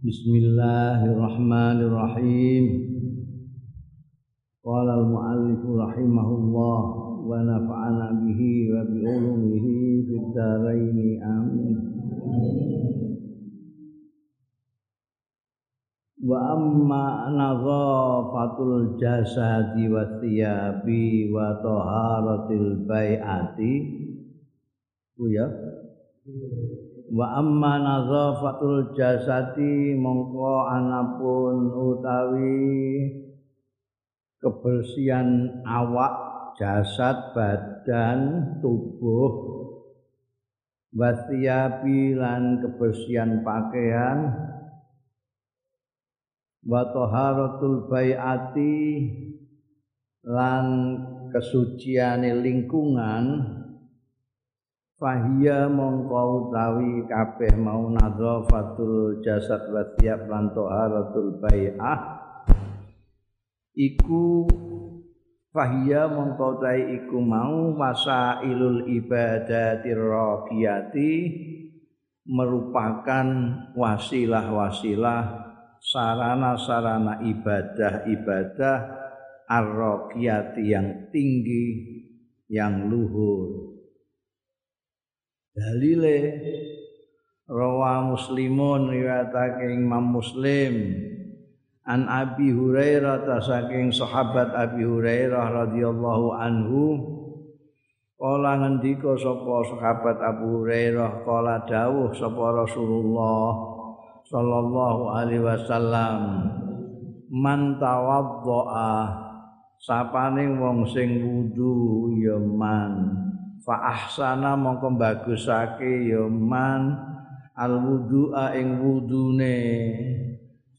بسم الله الرحمن الرحيم قال المؤلف رحمه الله ونفعنا به وبعلومه في الدارين آمين وأما نظافة الجسد والثياب وطهارة البيعة ويا wa amma nadzafatul jasati mongko anapun utawi kebersihan awak jasad badan tubuh wasiyabi lan kebersihan pakaian wa taharatul baiati lan kesuciane lingkungan Fahia mongko utawi kabeh mau nadzafatul jasad wa tiap lan taharatul bai'ah. Iku fahia mongko utawi iku mau wasailul ibadatir raqiyati merupakan wasilah-wasilah sarana-sarana ibadah-ibadah ar-raqiyati yang tinggi yang luhur dalile rawa muslimun riwayatake Imam Muslim. An Abi Hurairah ta saking sahabat Abi Hurairah radhiyallahu anhu kala ngendika sapa sahabat Abu Hurairah kala dawuh sapa Rasulullah sallallahu alaihi wasallam man tawaddoa sapane wong sing wudu ya man fa ahsana mongko bagusake ya man al wudu'a ing wudune.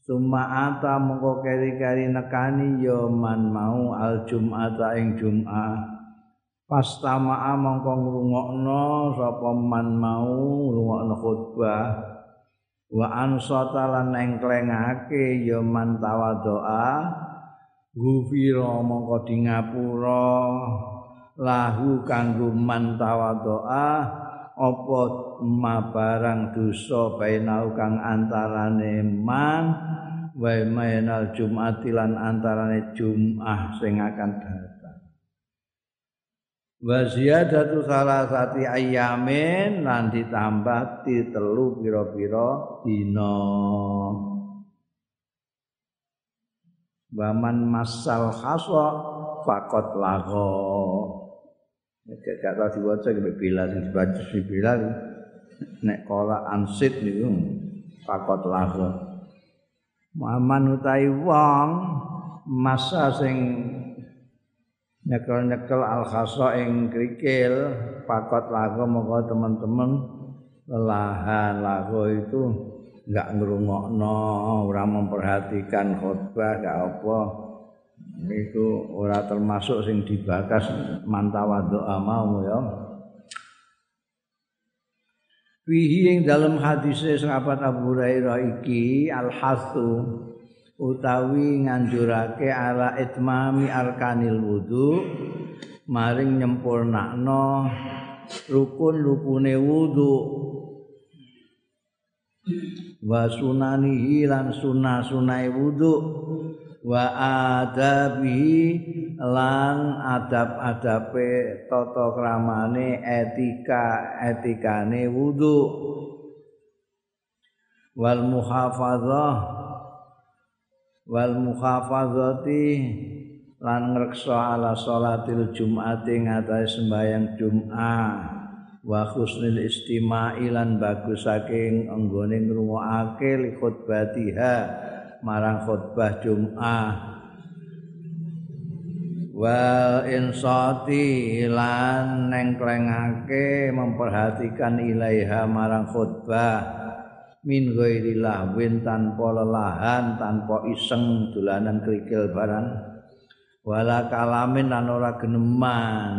Summa mongko keri-keri nekani ya man mau al jum'ata ing jum'ah. Pastama'a mongko ngrungokno sapa man mau ngrungokno khutbah. Wa ansata lan engklengake ya man tawaddoa gufira mongko di ngapura lahu kanggo man tawadhoa apa ma barang dosa bainau kang antarane man wa mainal jumati lan antarane jumah sing akan datang. Wa ziyadatu salasati ayyamin lan ditambah di telu pira-pira dina. Waman masal khaswa fakot lago Gak gak tau diwaca sampai bila sing dibaca si bila nek kola ansit niku pakot lagu. Muhammad utai wong masa sing nyekel-nyekel al khasa ing krikil pakot lagu moga teman-teman lelahan lagu itu enggak ngrungokno ora memperhatikan khutbah gak apa niku ora termasuk sing dibakas mantawadhu mau ya. Fihi ing dalam hadis sahabat Abu Hurairah iki al hasu utawi nganjurake ala itmami arkanil wudu maring nyempurnakno rukun-rukune wudu. Wa sunanihi lan sunah-sunai wudu wa adabi lan adab-adabe tata kramane etika etikane wudu. Wal muhafadzah wal muhafadzati lan ngreksa ala salatil jum'ati ngatas sembahyang jum'ah. Wa husnil istima'i lan bagus saking anggone ngrungokake khutbatiha marang khutbah Jum'ah. Wal insati lan nengklengake memperhatikan ilaiha marang khutbah min ghairi lahwin tanpa lelahan tanpa iseng dolanan krikil barang. Wala kalamin lan ora geneman.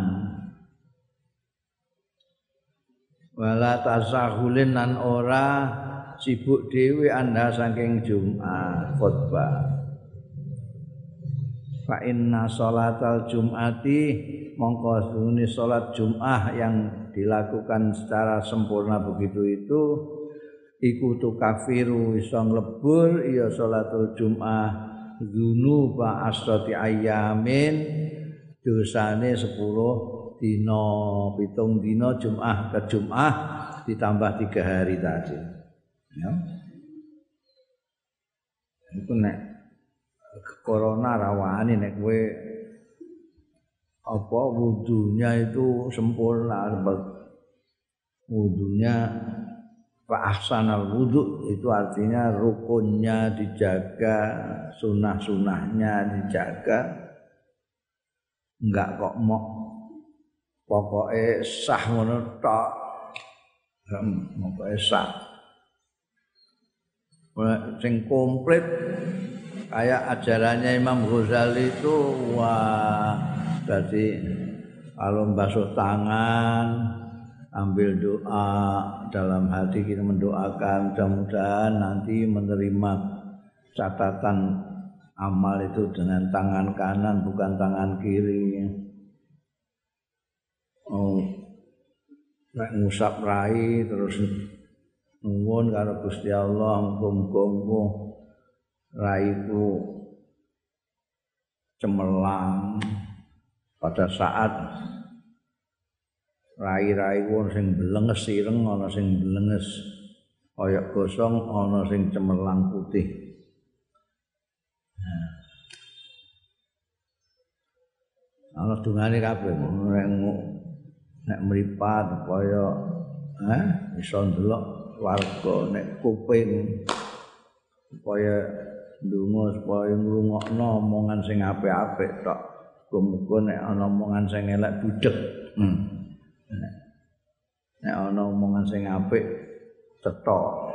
Wala tasahulin lan ora sibuk dhewe anda saking Jumat khutbah. Fa inna salatal jum'ati mongko sunni salat Jum'ah yang dilakukan secara sempurna begitu itu iku tu kafiru iso nglebur ya salatul jumat dzunuba asrati ayamin dosane 10 dina pitung dina jumat ke jumat ditambah tiga hari tadi ya itu nek corona rawani nek kowe apa wudunya itu sempurna wudunya Pak al wudhu itu artinya rukunnya dijaga, sunah-sunahnya dijaga. Enggak kok mau pokoknya sah ngono tok. Pokoknya sah. Sing komplit kayak ajarannya Imam Ghazali itu wah jadi kalau basuh tangan ambil doa dalam hati kita mendoakan mudah-mudahan nanti menerima catatan amal itu dengan tangan kanan bukan tangan kiri. Oh, ngusap rai terus nuwun karo Gusti Allah muga-muga raiku cemerlang pada saat rai-rai wong sing blenges ireng ana sing blenges kaya gosong ana sing cemerlang putih. Ana dungane kabeh nek nek mripat kaya eh iso ndelok warga nek kuping kaya ndonga supaya ngrungokno omongan sing apik-apik tok. Muga-muga nek ana omongan sing elek budhek hmm. nek ana omongan sing apik cetok.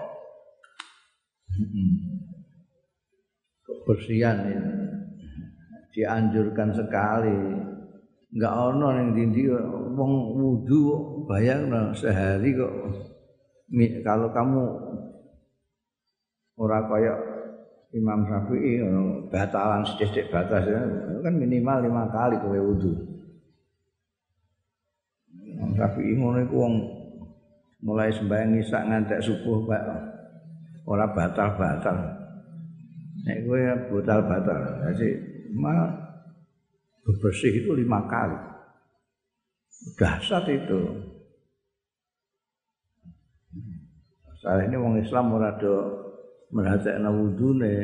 Kebersihan ini dianjurkan sekali. Enggak ana ning dindi wong wudu bayang sehari kok kalau kamu ora kaya Imam Syafi'i batalan sedikit batas kan minimal lima kali kowe wudu. Rafi ngono iku wong mulai sembahyang isak ngantek subuh Pak ora batal-batal. Nek kowe batal-batal. Jadi malah bersih itu lima kali. Dahsyat itu. Saat ini wong Islam ora do merhatekno wudune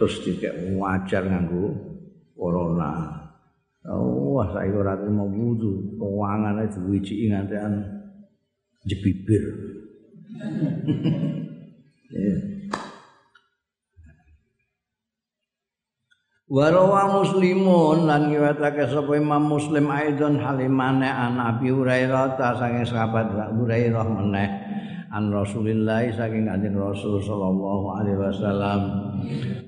terus dikek wajar nganggo corona. Oh, wah saiki ora trimo wudu, keuangane diwijiki nganti an jebibir. Warawa muslimun lan ngiwatake sapa Imam Muslim aidon halimane an Abi Hurairah ta saking sahabat Hurairah meneh an Rasulillah saking Kanjeng Rasul sallallahu alaihi wasallam.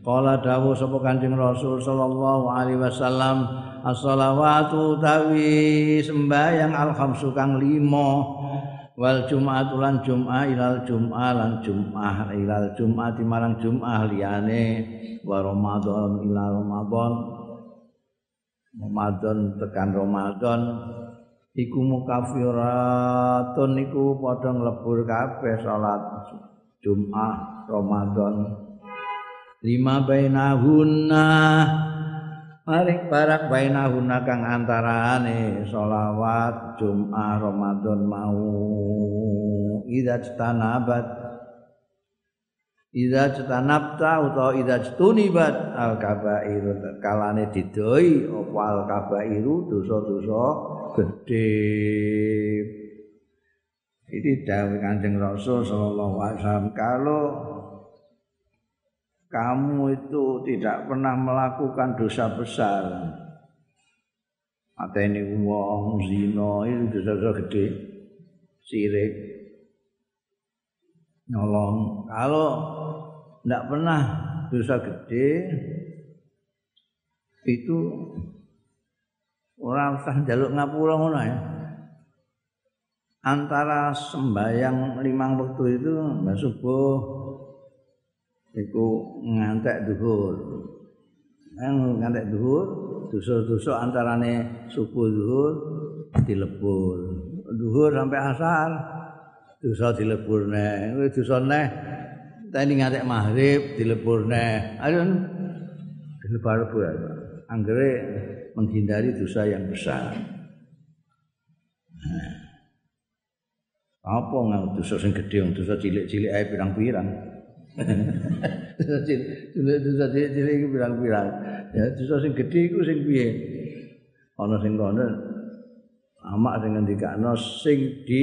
Qala dawuh sapa Kanjeng Rasul sallallahu alaihi wasallam as-salawatu tawi sembahyang al-khamsu kang lima wal jum'atu lan jum'ah ilal jum'ah lan jum'ah ilal jum'ah marang jum'ah liyane wa ramadan ila ramadan ramadan tekan ramadan iku mukafiratun iku padha nglebur kabeh salat jum'ah ramadan. Lima bainahunna. Mari barak bainahuna kang antarane selawat Jumat Ramadan mau. Idza tanabat idza tanabta utawa idza tunibat al kabair kalane didoi apa al kabairu dosa-dosa gedhe ini dawuh Kanjeng Rasul sallallahu alaihi wasallam kalau kamu itu tidak pernah melakukan dosa besar. Atau ini uang, zino, itu dosa-dosa gede. Sirik. Nolong. Kalau tidak pernah dosa gede, itu orang usah jaluk ngapura ngono ya. Antara sembahyang limang waktu itu, mbak subuh, iku ngantek. Nang ngantek dhuwur, dosa-dosa antarane subuh dhuwur dilebur. Dhuwur sampai asar dosa dilebur neh dosa neh tani ngatek maghrib dilebur neh ayo dilebur anggere menghindari dosa yang besar. Nah. apa ngau dosa sing gedhe dosa cilik-cilik ae pirang-pirang? Dosa cilik-cilik iki pirang-pirang. Ya dosa sing gedhe iku sing piye? Ana sing kono amak sing ngendikane sing di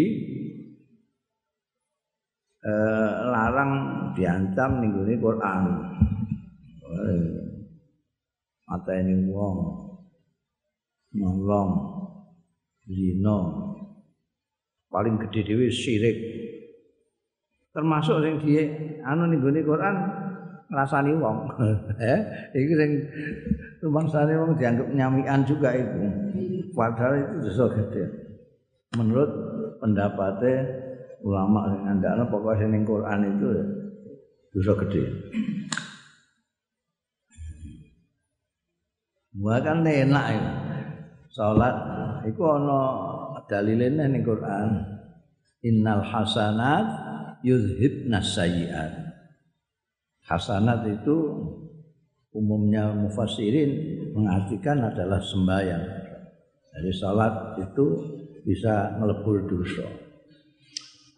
eh, larang diancam ning Quran. Mata ini wong nyolong zina paling gede dhewe syirik. Termasuk sing di anu ning gone Quran ngrasani wong. eh, iki sing rumangsane wong dianggap nyamikan juga itu. Padahal itu dosa gede. Menurut pendapatnya ulama sing ngandakno pokoke ning Quran itu dosa gede. Wah kan enak ya. Salat iku ana dalilene ning Quran. Innal hasanat yuzhibna sayyi'at. Hasanat itu umumnya mufassirin mengartikan adalah sembahyang. Jadi salat itu bisa ngelebur dosa.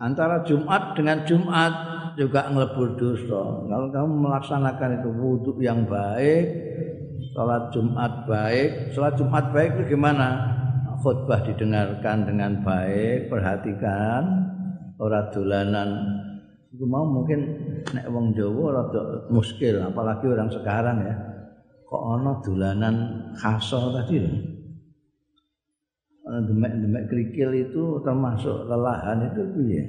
antara Jumat dengan Jumat juga ngelebur dosa. Kalau kamu melaksanakan itu wudhu yang baik, sholat Jumat baik, sholat Jumat baik itu gimana? Khutbah didengarkan dengan baik, perhatikan, ora dolanan. Itu mau mungkin nek wong Jawa rada muskil, apalagi orang sekarang ya. Kok ana dolanan khaso tadi loh. demek-demek kerikil itu termasuk lelahan itu piye?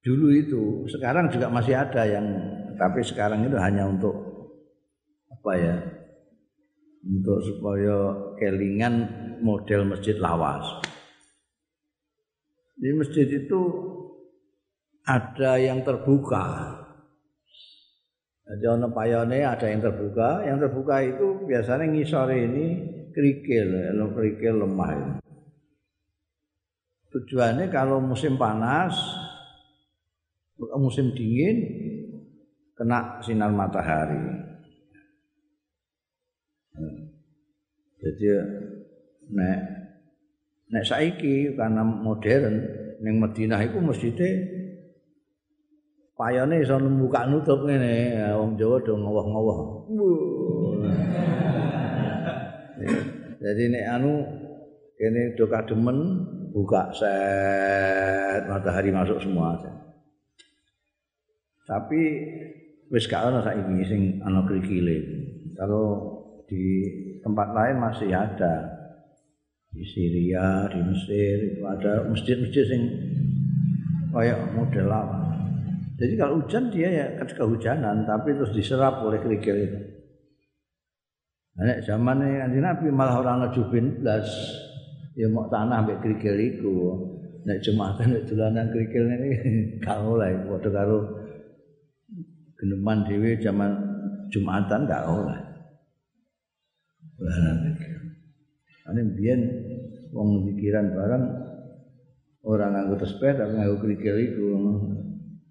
Dulu itu, sekarang juga masih ada yang tapi sekarang itu hanya untuk apa ya? Untuk supaya kelingan model masjid lawas. Di masjid itu ada yang terbuka. Jadi ono payone ada yang terbuka, yang terbuka itu biasanya ngisore ini kerikil, kerikil lemah. Tujuannya kalau musim panas, musim dingin, kena sinar matahari. Jadi nek nek saiki karena modern ning Madinah iku mesjide payane iso buka nutup ngene wong Jawa do ngowoh-ngowoh. Jadi nek anu kene do kademen buka set matahari masuk semua. Tapi wis gak ana saiki sing ana krikile. Kalau di tempat lain masih ada. Di Syria, di Mesir itu ada masjid-masjid sing kayak model apa. Jadi kalau hujan dia ya ketika hujanan tapi terus diserap oleh kerikil itu. Nek zaman Kanjeng Nabi malah ora ana jubin blas. Ya mau tanah mbek kerikil iku. Nek Jumatan nek dolanan kerikil ini gak oleh padha karo geneman dhewe zaman Jumatan gak oleh. Dolanan kerikil. Ane biyen wong pikiran barang orang nganggo tespeh tapi nganggo kerikil iku.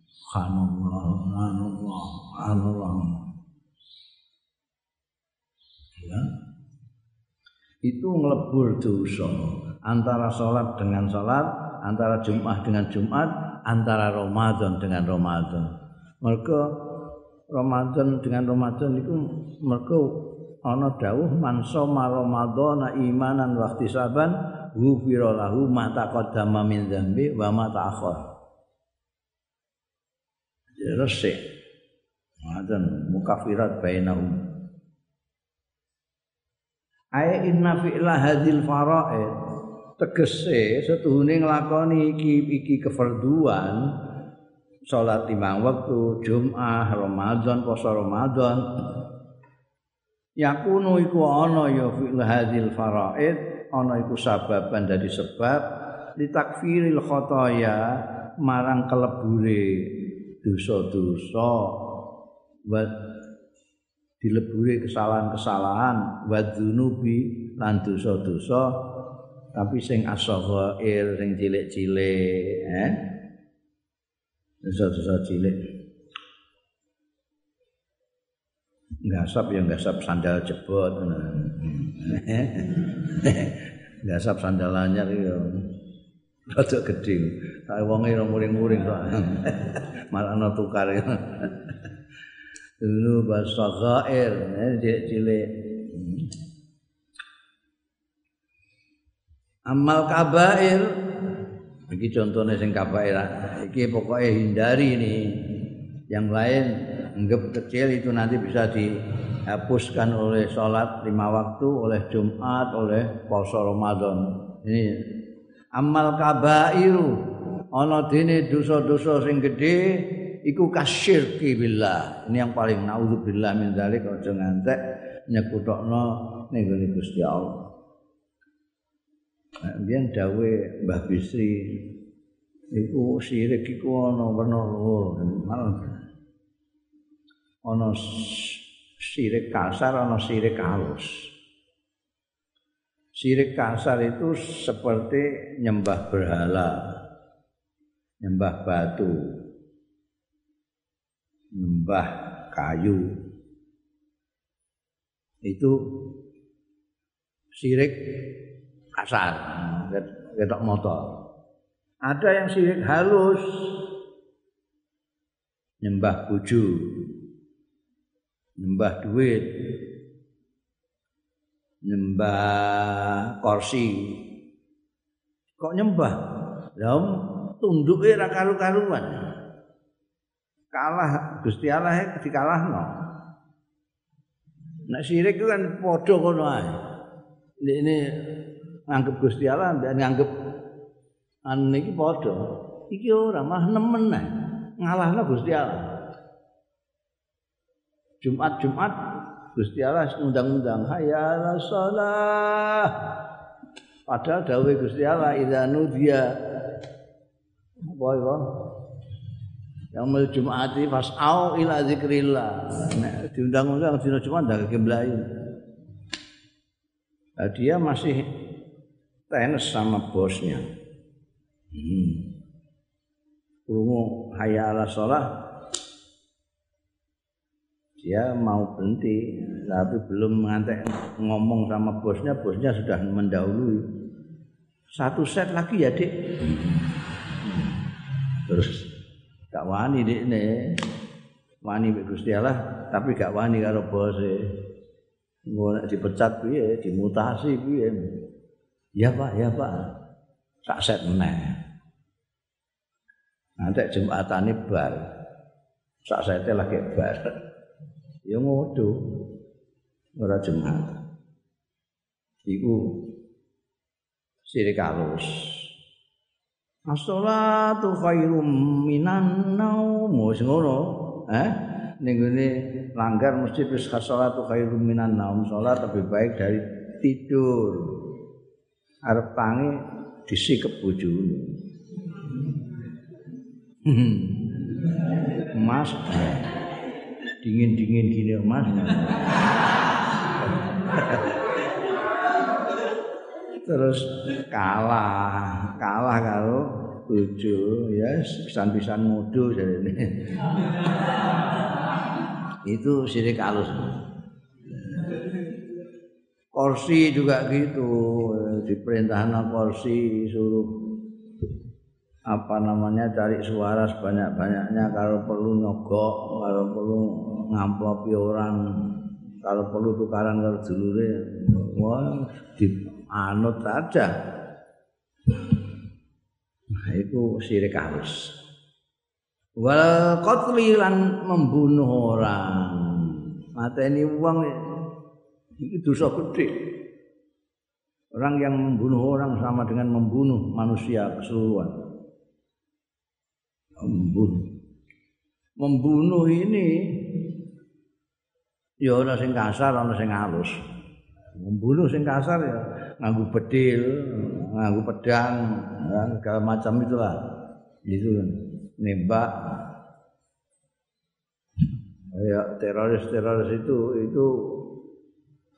Subhanallah, subhanallah, subhanallah. ya. itu ngelebur dosa antara sholat dengan sholat antara Jumat dengan Jumat antara Ramadan dengan Ramadan mereka Ramadan dengan Ramadan itu mereka ana dawuh man soma Ramadan imanan wa ihtisaban ghufira lahu ma taqaddama min dzambi wa ma ta'akhkhar. Resik. Madan mukafirat bainahum. Ai inna fi'la hadil fara'id. Tegese setuhune nglakoni iki iki kefarduan salat lima waktu Jumat Ramadan poso Ramadan. Yakunu iku ana ya fi'la hadil fara'id ana iku sababan dari sebab litakfiril khotoya marang kelebure dosa-dosa wa dileburi kesalahan-kesalahan wa dzunubi lan dosa-dosa. Tapi sing asaghair sing cilik-cilik eh dosa-dosa cilik. Ngasap ya ngasap sandal jebot ngasap sandal anyar ya. Rada gedhe. Sak wonge ora muring-muring malah ana tukar. Dulu basaghair eh, cilik-cilik. Amal kabair iki contohnya sing kabair iki pokoknya hindari ini. Yang lain anggap kecil itu nanti bisa dihapuskan oleh sholat lima waktu oleh Jumat oleh puasa Ramadan. Ini amal kabairu. Ana dene dosa-dosa sing gedhe iku kasyirki billah. Ini yang paling naudzubillah min dzalik aja ngantek nyekutokno ning Gusti Allah Biyen dawe Mbah Bisri iku sirik iku ana werna loro. Ana sirik kasar, ana sirik halus. Sirik kasar itu seperti nyembah berhala, nyembah batu, nyembah kayu. Itu sirik kasar. Ketok motor. Ada yang sirik halus. Nyembah buju nyembah duit. Nyembah kursi. Kok nyembah? Ya tunduknya ra karu-karuan. Kalah Gusti Allah dikalahno. Nek sirik itu kan padha kono ae. Ini nganggep Gusti Allah mbek nganggep an iki padha. Iki ora mah nemen nah. ngalahno Gusti Allah. Jumat-Jumat Gusti Allah undang-undang hayya shalah. Padahal dawuh Gusti Allah idza nudiya itu? Yang mel Jumati fas'au ila zikrillah. Nek diundang-undang dina Jumat ndak keblayu. Nah, dia masih tenis sama bosnya. Hmm. Rungu hayya ala sholah dia mau berhenti tapi belum mengantek ngomong sama bosnya. Bosnya sudah mendahului. Satu set lagi ya dik. Terus gak wani dik nih wani Gusti Allah tapi gak wani karo bosnya. Mau dipecat piye dimutasi piye Ya Pak, ya Pak. Tak set meneh. Nanti Jumatane bar. Sak sete lagi bar. Ya ngodo. Ora Jumat. Iku sirik halus. As-salatu khairum minan naum. Wis ngono, eh? Ning langgar mesti wis as-salatu khairum minan naum. Salat lebih baik dari tidur. Arep tangi disikep bojone. Mas dingin-dingin gini Mas. Terus kalah, kalah kalau bojo ya pisan-pisan mudu jarene. Itu sirik halus. Kursi juga gitu, diperintahkan kursi suruh apa namanya cari suara sebanyak-banyaknya kalau perlu nyogok, kalau perlu ngamplopi orang, kalau perlu tukaran kalau dulure, wah dianut saja. Nah, itu sirik halus. Wal qatli membunuh orang. Wong Ini dosa gede. Orang yang membunuh orang sama dengan membunuh manusia keseluruhan. Membunuh. Membunuh ini ya ana sing kasar, ana sing halus. Membunuh sing kasar ya nganggo bedil, nganggo pedang, segala macam itulah. Itu nembak. Ya teroris-teroris itu itu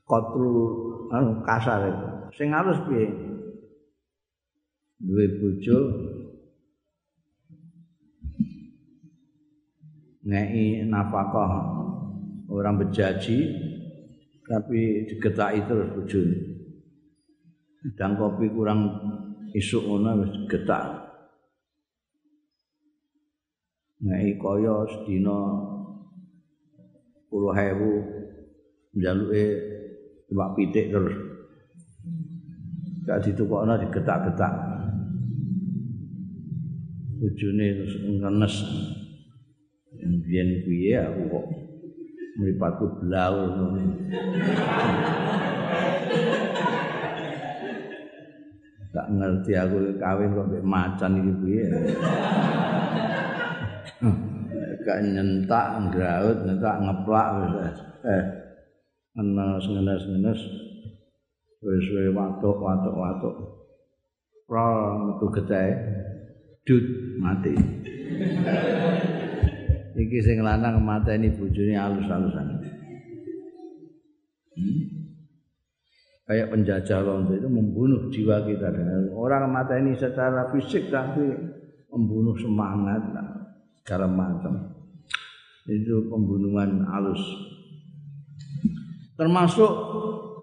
qatlu anu kasar itu. Sing halus piye? duwe bojo. Ngei nafkah. Orang bejaji tapi digetaki terus bojone. Dan kopi kurang isuk ngono wis getak ngei kaya sedina 10.000 njaluke iwak pitik terus gak ditukokno digetak-getak. Bojone ngenes. Yen piye aku kok mripatku blaul gak ngerti aku kawin kok mbek macan iki piye gak nyentak ngraut nyentak ngeplak. Eh ngenes ngenes ngenes wis wis watuk watuk watuk prol metu getahe. Dut mati. Iki sing lanang mateni bojone alus-alusan. Hmm? kayak penjajah Londo itu membunuh jiwa kita. Dengan orang mata ini secara fisik tapi membunuh semangat segala macam. Itu pembunuhan halus termasuk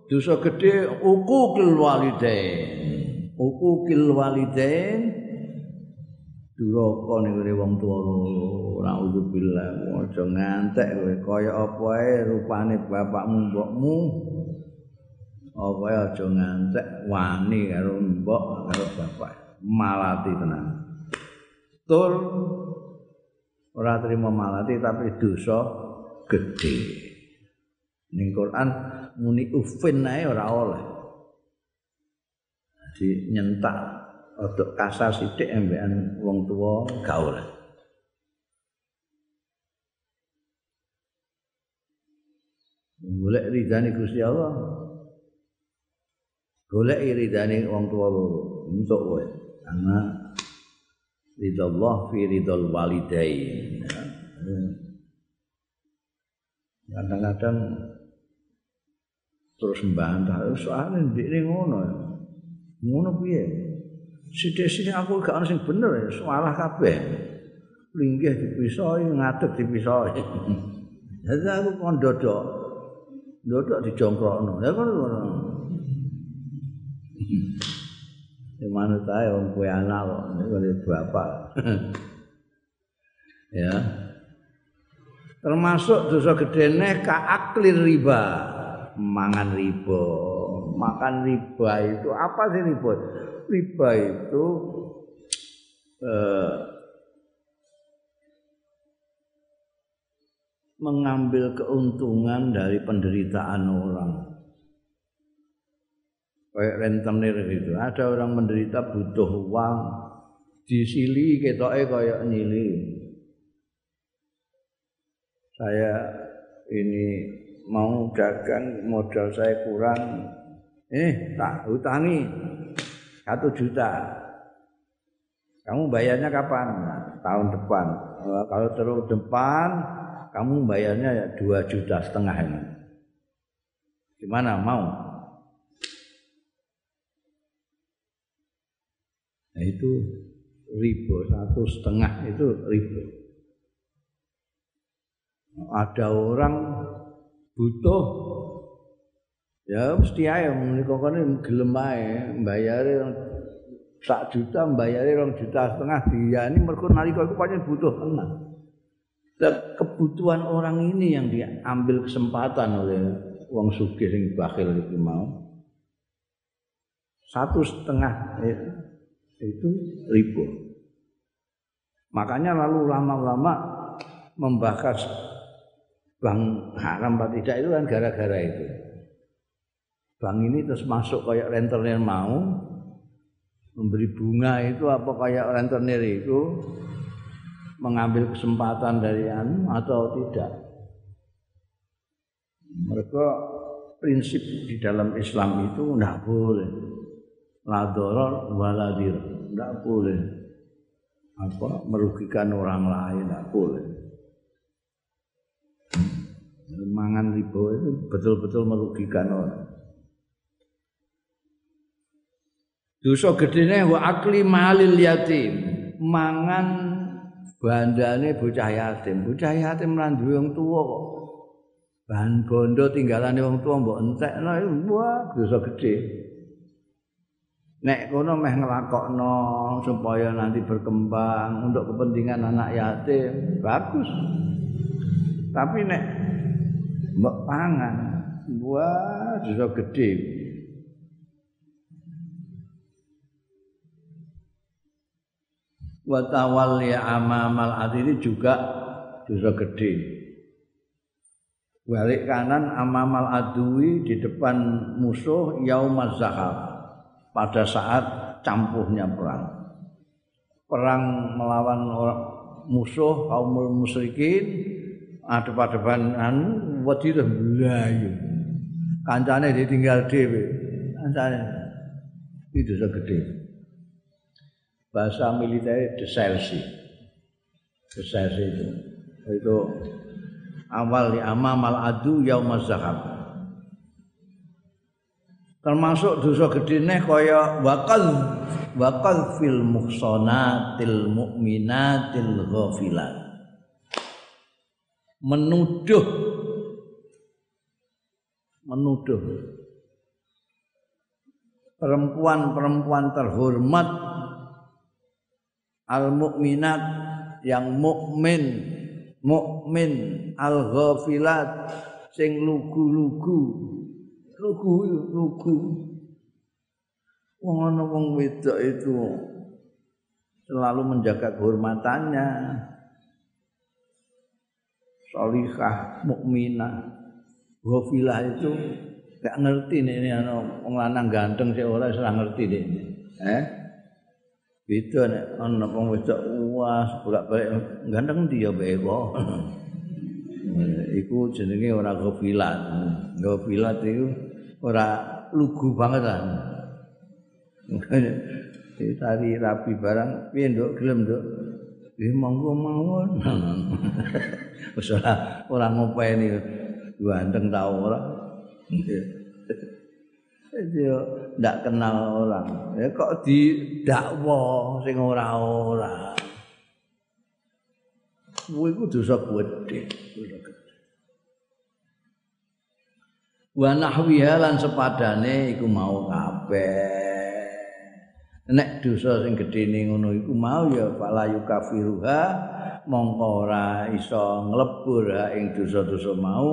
dosa gede ukukil walidain ukukil walidain duraka ning wong tuwa ora uzubillah aja ngantek kowe kaya apa ae rupane bapakmu mbokmu? Apa aja ngantek wani karo mbok karo bapak malati tenan. Tur ora terima malati tapi dosa gede ning Quran muni ufin ae ora oleh. Di nyentak untuk kasar sithik embekan wong tuwa gak oleh. Golek ridane Gusti Allah. Golek ridane wong tuwa loro. Untuk kowe. Karena ridallah fi ridal walidain. Kadang-kadang terus mbantah soalnya ndekne ngono ngono piye? Sithik-sithik aku gak ono sing bener ya salah kabeh. Linggih dipisoi ngadeg dipisoi jadi aku kon dodok. Dodok dijongkrokno. Ya kan ngono Ya mana tahu orang kue anak kok, ini kalau bapak. ya. Termasuk dosa gede nih aklir riba, mangan riba, makan riba itu apa sih riba? Riba itu eh, mengambil keuntungan dari penderitaan orang kayak rentenir gitu. Ada orang menderita butuh uang, disili ketoke kayak nyili. Saya ini mau dagang modal saya kurang, eh tak hutangi satu juta. Kamu bayarnya kapan? tahun depan. Kalau terus depan, kamu bayarnya ya dua juta setengah ini. Gimana mau? Nah itu ribu satu setengah itu ribu. Ada orang butuh ya mesti ae menika kene gelem ae mbayare sak juta mbayare rong juta setengah dia ini mergo nalika iku pancen butuh tenan. kebutuhan orang ini yang diambil kesempatan oleh wong sugih sing bakhil iki mau. Satu setengah ya, itu ribu. Makanya lalu lama-lama membahas bank haram atau tidak itu kan gara-gara itu. Bank ini terus masuk kayak rentenir mau memberi bunga itu apa kayak rentenir itu mengambil kesempatan dari anu atau tidak. Mereka prinsip di dalam Islam itu tidak boleh la doror wala dir tidak boleh apa merugikan orang lain tidak boleh mangan riba itu betul-betul merugikan orang Dosa gedene wa akli malil yatim. Mangan bandane bocah yatim. Bocah yatim lan duwe wong tuwa kok. Bahan bondo tinggalane wong tuwa mbok entekno wah dosa gedhe. Nek kono meh nglakokno supaya nanti berkembang untuk kepentingan anak yatim, bagus. Tapi nek mbok pangan, wah dosa gedhe. wa tawalli amamal adili juga dosa gede. Balik kanan amamal adui di depan musuh yaumaz zahab pada saat campuhnya perang. Perang melawan musuh kaum musyrikin ada pada depan wadidah belayu. Kancane ditinggal dhewe. Kancane. Itu dosa gede bahasa militer desersi desersi itu. Itu awal di amamal adu yaumaz zahab. Termasuk dosa gedene kaya wakal wakal fil muhsanatil mu'minatil ghafilat menuduh. Menuduh. Perempuan-perempuan terhormat. Al mukminat yang mukmin mukmin al ghafilat sing lugu-lugu. Lugu lugu wong ana wong wedok itu. Selalu menjaga kehormatannya salihah mukminah ghafilah itu gak ngerti nih ini ana wong lanang ganteng sik ora ora ngerti deh eh Beda nek ana wong wedok wah bolak-balik ganteng ndi ya beko. iku jenenge ora gofilat. Gofilat itu ora lugu banget kan. Tari rapi barang piye nduk gelem nduk. Nggih monggo mawon. Wis ora ora ngopeni ganteng ta ora. Dia ndak kenal orang. Ya kok didakwa sing ora-ora. Kuwi ku dosa gedhe. Wa nahwiha lan sepadane iku mau kabeh. Nek dosa sing gedhene ngono iku mau ya fala yukafiruha mongko ora iso nglebur ing dosa-dosa mau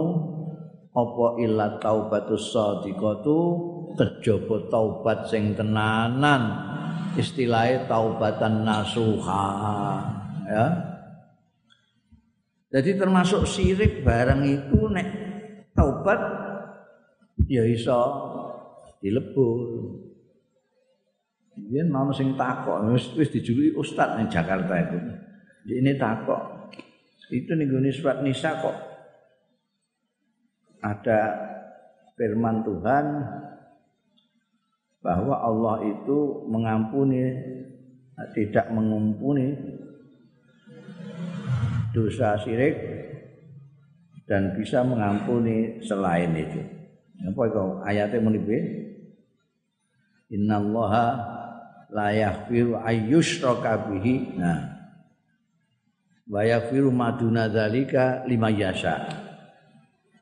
apa illa taubatus shadiqatu kejaba taubat sing tenanan istilahnya taubatan nasuha ya jadi termasuk sirik barang itu nek taubat ya iso dilebur Dia mau sing takok wis wis dijuluki ustaz ning Jakarta itu. Ini takok. Itu nih surat nisa kok. Ada firman Tuhan bahwa Allah itu mengampuni tidak mengampuni dosa syirik dan bisa mengampuni selain itu. Apa itu ayatnya menipu? Inna allaha la yaghfiru ayyushraka bihi. Nah. Wa maduna dzalika lima yasha.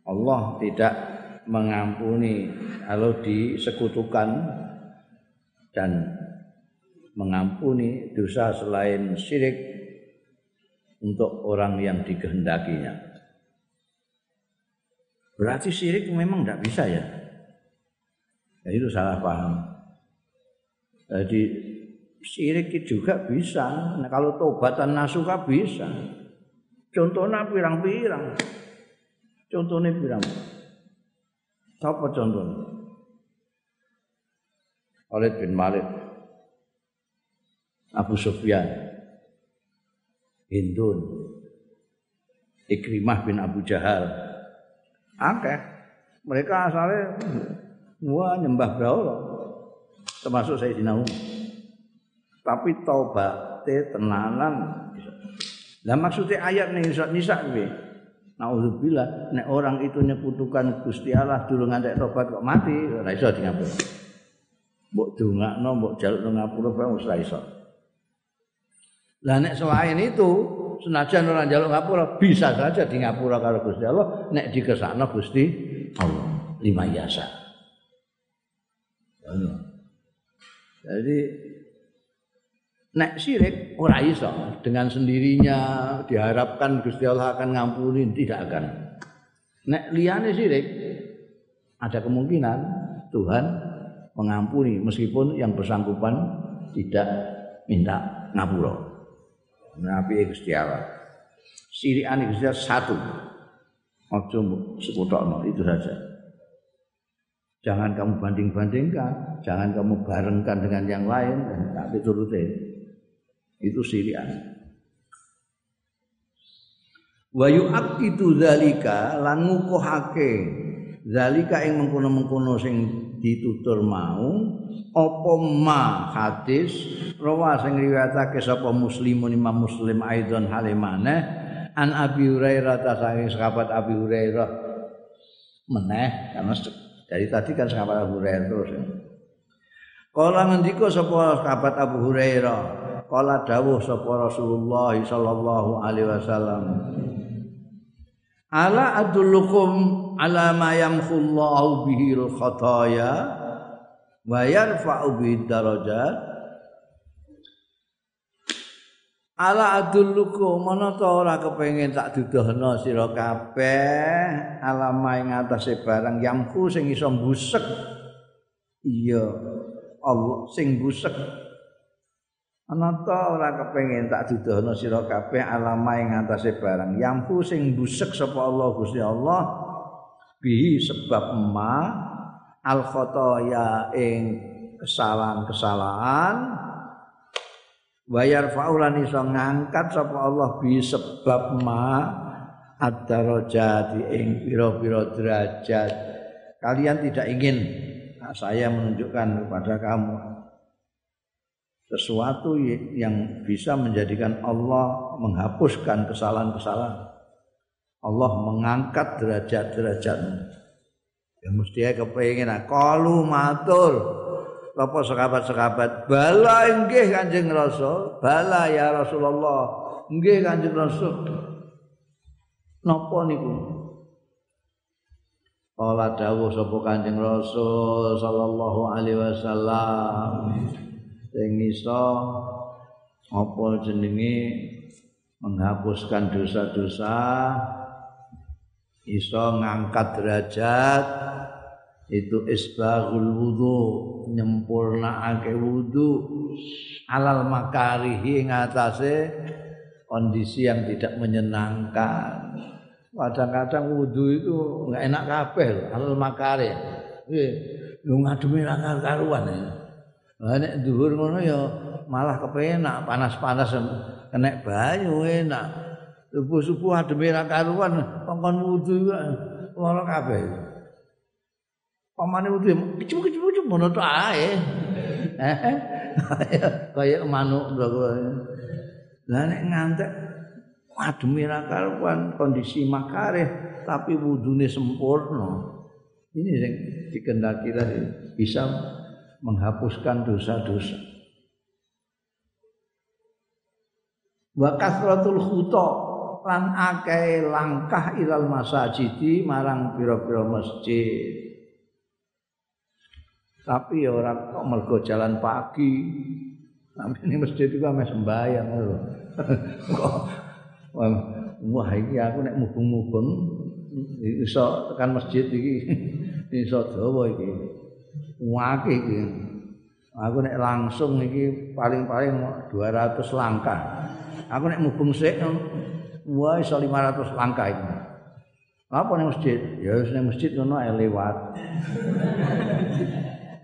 Allah tidak mengampuni kalau disekutukan dan mengampuni dosa selain syirik untuk orang yang dikehendakinya. Berarti syirik memang tidak bisa ya? ya itu salah paham. Jadi syirik juga bisa. Nah, kalau tobatan nasuka bisa. Contohnya pirang-pirang. Contohnya pirang. Apa contohnya? Khalid bin Malik Abu Sufyan Hindun Ikrimah bin Abu Jahal Akeh mereka asalnya wah nyembah berhala termasuk Sayyidina Umar tapi taubat tenanan. Lah maksudnya ayat nih surat nisa kuwi. Nauzubillah nek orang itu nyekutukan Gusti Allah dulu ngantek tobat kok mati ora iso di mbok dongakno mbok jaluk nang ngapura ora iso. Lah nek selain itu senajan ora njaluk ngapura bisa saja di ngapura karo Gusti Allah nek dikesakno Gusti Allah. Lima yasa jadi nek sirik ora iso dengan sendirinya diharapkan Gusti Allah akan ngampuni tidak akan nek liyane sirik ada kemungkinan Tuhan mengampuni meskipun yang bersangkutan tidak minta ngapura nabi Gusti Allah. Sirikane Gusti Allah satu. Aja sekutokno itu saja. Jangan kamu banding-bandingkan, jangan kamu barengkan dengan yang lain, tapi turutin. Itu sirian. Wa yu'aqidu dzalika lan ngukuhake zalika ing mengkono-mengkono sing ditutur mau apa ma hadis rawa sing riwayatake sapa muslimun imam muslim aidon halimane an abi hurairah ta saking sahabat abi hurairah meneh karena dari tadi kan sahabat abu hurairah terus ya. Kala ngendika sapa sahabat Abu Hurairah, kala dawuh sapa Rasulullah sallallahu alaihi wasallam. Ala adullukum ala ma yamkhullahu bihi al-khataya wa yarfa'u bi darajat? Ala adulluku mana ta ora kepengin tak duduhna sira kabeh? Alama ing atase barang yamku sing iso mbusek. Iya Allah sing mbusek ana ta ora kepengin tak duduhna sira kabeh alama ing atase barang. Yamku sing mbusek sapa Allah Gusti Allah bihi sebab ma al khotoya ing kesalahan-kesalahan. Bayar faulan iso ngangkat sapa Allah bi sebab ma ad-darajat ing pira-pira derajat. Kalian tidak ingin nah, saya menunjukkan kepada kamu sesuatu yang bisa menjadikan Allah menghapuskan kesalahan-kesalahan. Allah mengangkat derajat-derajatmu. Ya mesti kepengin kalu matur apa sekabat-sekabat bala inggih Kanjeng Rasul. Bala ya Rasulullah. Inggih Kanjeng Rasul. Napa niku? Kala dawuh sapa Kanjeng Rasul sallallahu alaihi wasallam sing iso apa jenenge menghapuskan dosa-dosa iso ngangkat derajat itu isbaghul wudu nyempurnakake wudu alal makarihi ngatasi kondisi yang tidak menyenangkan. Kadang-kadang wudu itu enggak enak kabeh alal makari. Lu ngademi karuan ya nek dhuwur ngono ya malah kepenak panas-panas kena banyu enak subuh-subuh ademe ra karuan kongkon wudu lara kabeh pamane utuh kecuk-kecuk ngono to ae. Kaya manuk Lah nek ngantek ademe ra karuan kondisi makareh tapi wudune sempurna. Ini yang dikendaki tadi bisa menghapuskan dosa-dosa. Wa kasratul khuta lan akeh langkah ilal masajidi marang pira-pira masjid. Tapi ya orang kok mergo jalan pagi. Tapi ini masjid itu ame sembahyang lho. kok wah iki aku nek mubeng-mubeng iso tekan masjid iki iso dawa iki. Wakih iki. Aku nek langsung iki paling-paling 200 langkah. Aku nek mubeng sik wah iso 500 langkah iki. Apa ning masjid? Ya wis masjid ngono lewat.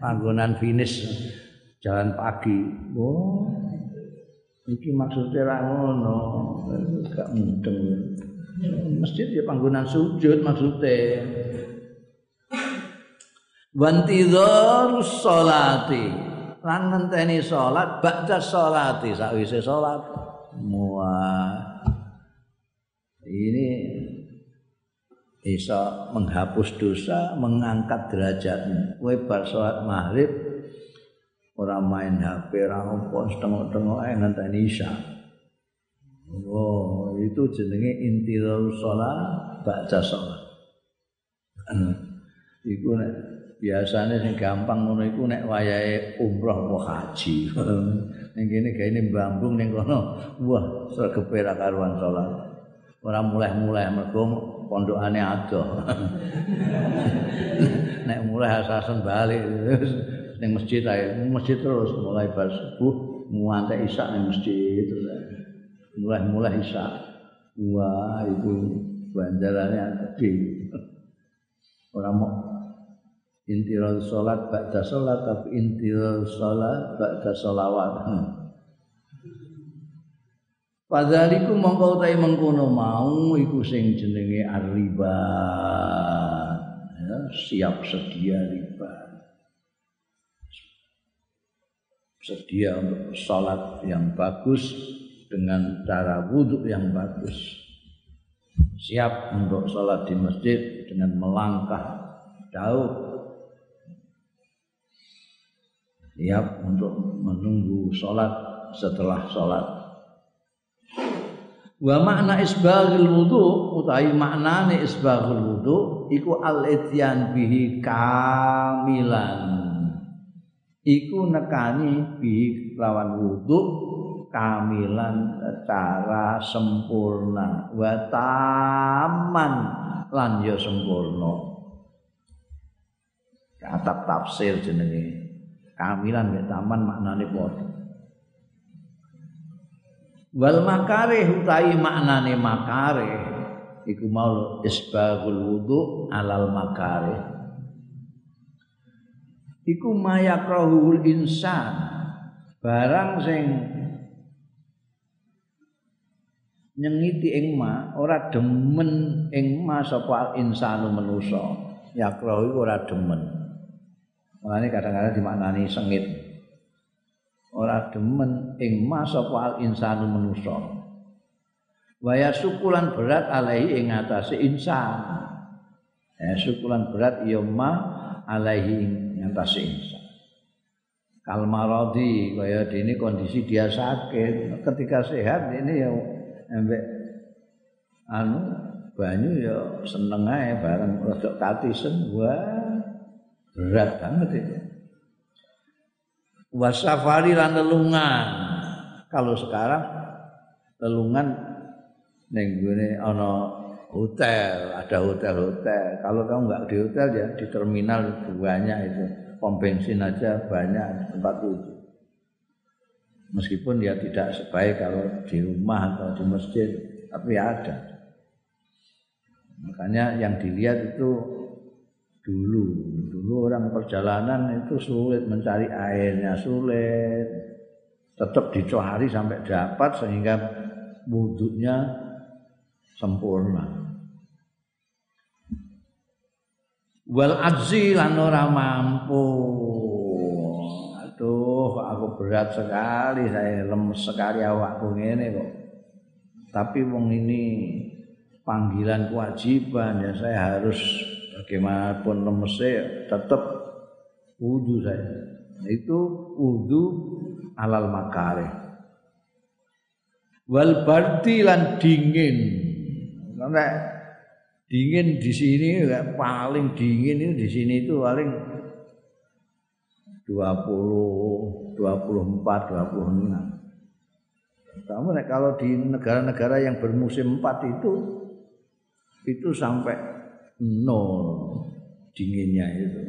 panggonan finish jalan pagi. Oh. Iki maksudnya ra ngono. Gak mudeng. Masjid ya panggonan sujud maksudnya. Wantidhar sholati lan ngenteni salat ba'da sholati sakwise salat. Muah. Ini bisa menghapus dosa, mengangkat derajatmu. Kowe bar salat maghrib ora main HP ora apa setengah-tengah ae ngenteni isya. Oh, itu jenenge intirul shalah ba'da shalah. iku nek biasane sing gampang ngono iku nek wayahe umroh apa haji. ning kene gaene mbambung ning kono, wah sregepe ra karuan salat. Ora mulai-mulai mergo pondokane adoh. nek mulai asasen balik ning masjid ae, masjid terus mulai bar subuh muante isya ning masjid terus. Mulai-mulai isya. Wah, itu banjarannya gede. Ora mau intiral salat ba'da salat tapi intiral salat ba'da salawat. Hmm. Padahaliku mongko utahe mengkono mau iku sing jenenge arriba. Ya, siap sedia riba. Sedia untuk salat yang bagus dengan cara wudhu yang bagus. Siap untuk salat di masjid dengan melangkah jauh. Siap untuk menunggu salat setelah salat. Wa makna isbaghul wudu utawi maknane isbaghul wudu iku al ityan bihi kamilan. Iku nekani bihi lawan wudu kamilan secara sempurna wa taman lan ya sempurna. Kata tafsir jenenge kamilan ya taman maknane padha. wal makarih utawi maknane makarih iku mau isbagul wudu alal makarih. Iku mayakrahul insan barang sing nyengiti ing ma ora demen ing ma sapa insanu manusa. Yakrahu ora demen makane kadang-kadang dimaknani sengit. Ora demen ing masa al insanu manusa. Waya sukulan berat alaihi ing atase insan. Ya sukulan berat ya ma alaihi ing atase insan. Kal maradi kaya dene kondisi dia sakit ketika sehat ini ya embek anu banyu ya seneng ae bareng rodok katisen wah berat banget ini wasafari lan lelungan. Kalau sekarang lelungan ning gone ana hotel, ada hotel-hotel. Kalau kamu nggak di hotel ya di terminal banyak itu. Pom bensin aja banyak tempat itu. Meskipun ya tidak sebaik kalau di rumah atau di masjid, tapi ada. Makanya yang dilihat itu dulu. Dulu orang perjalanan itu sulit mencari airnya sulit. Tetap dicari sampai dapat sehingga wudhunya sempurna. Wal ajzi lan ora mampu. Aduh aku berat sekali saya lemes sekali awakku ngene kok. Tapi wong ini panggilan kewajiban ya saya harus bagaimanapun lemesnya tetap wudhu saya. Itu wudhu alal makare. Wal bardi lan dingin. Karena dingin di sini paling dingin itu di sini itu paling 20, 24, 26. Kamu kalau di negara-negara yang bermusim empat itu itu sampai nol dinginnya itu.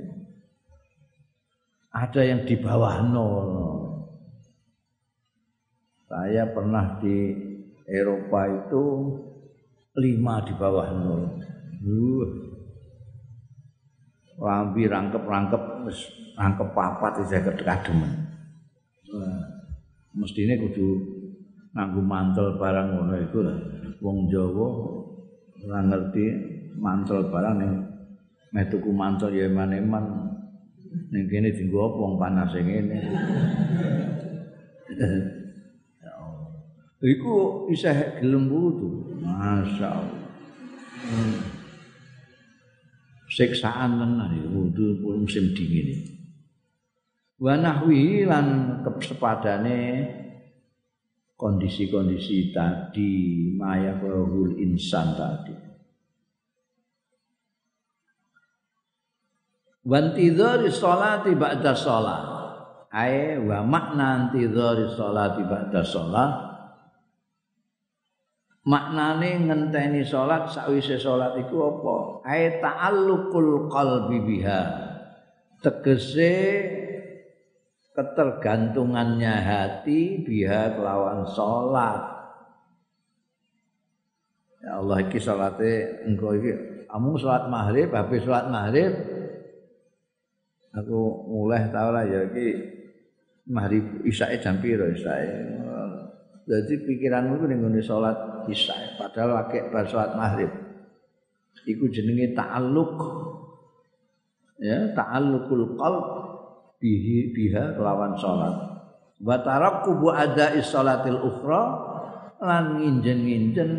Ada yang di bawah nol. Saya pernah di Eropa itu lima di bawah nol. Uh. Lambi rangkep-rangkep rangkep papat saya kedekademen. Uh. Mestine kudu nganggo mantel barang ngono iku wong Jawa ngerti mantel barang ning meh tuku mantel ya eman-eman. Ning kene dienggo apa wong panas sing ngene? Ya iku isih gelem wudu. Masyaallah hmm. siksaan tenan iki wudu musim dingin iki wa nahwihi lan kondisi-kondisi tadi maya kahul insan tadi wantidhari sholati ba'da sholat. Ae wa makna antidhari sholati ba'da sholat. Maknane ngenteni sholat sakwise sholat iku apa? Ae ta'alluqul qalbi biha. Tegese ketergantungannya hati biha kelawan salat. Ya Allah iki salate engko iki amung salat maghrib habis salat maghrib aku mulai tau lah ya iki maghrib isyae jam piro isyae. Jadi pikiranmu itu ning salat isya padahal lagi bar salat maghrib. Iku jenenge ta'alluq. Ya, ta'alluqul qalb bihi biha lawan salat wa tarakkubu ada'i salatil ukhra lan nginjen-nginjen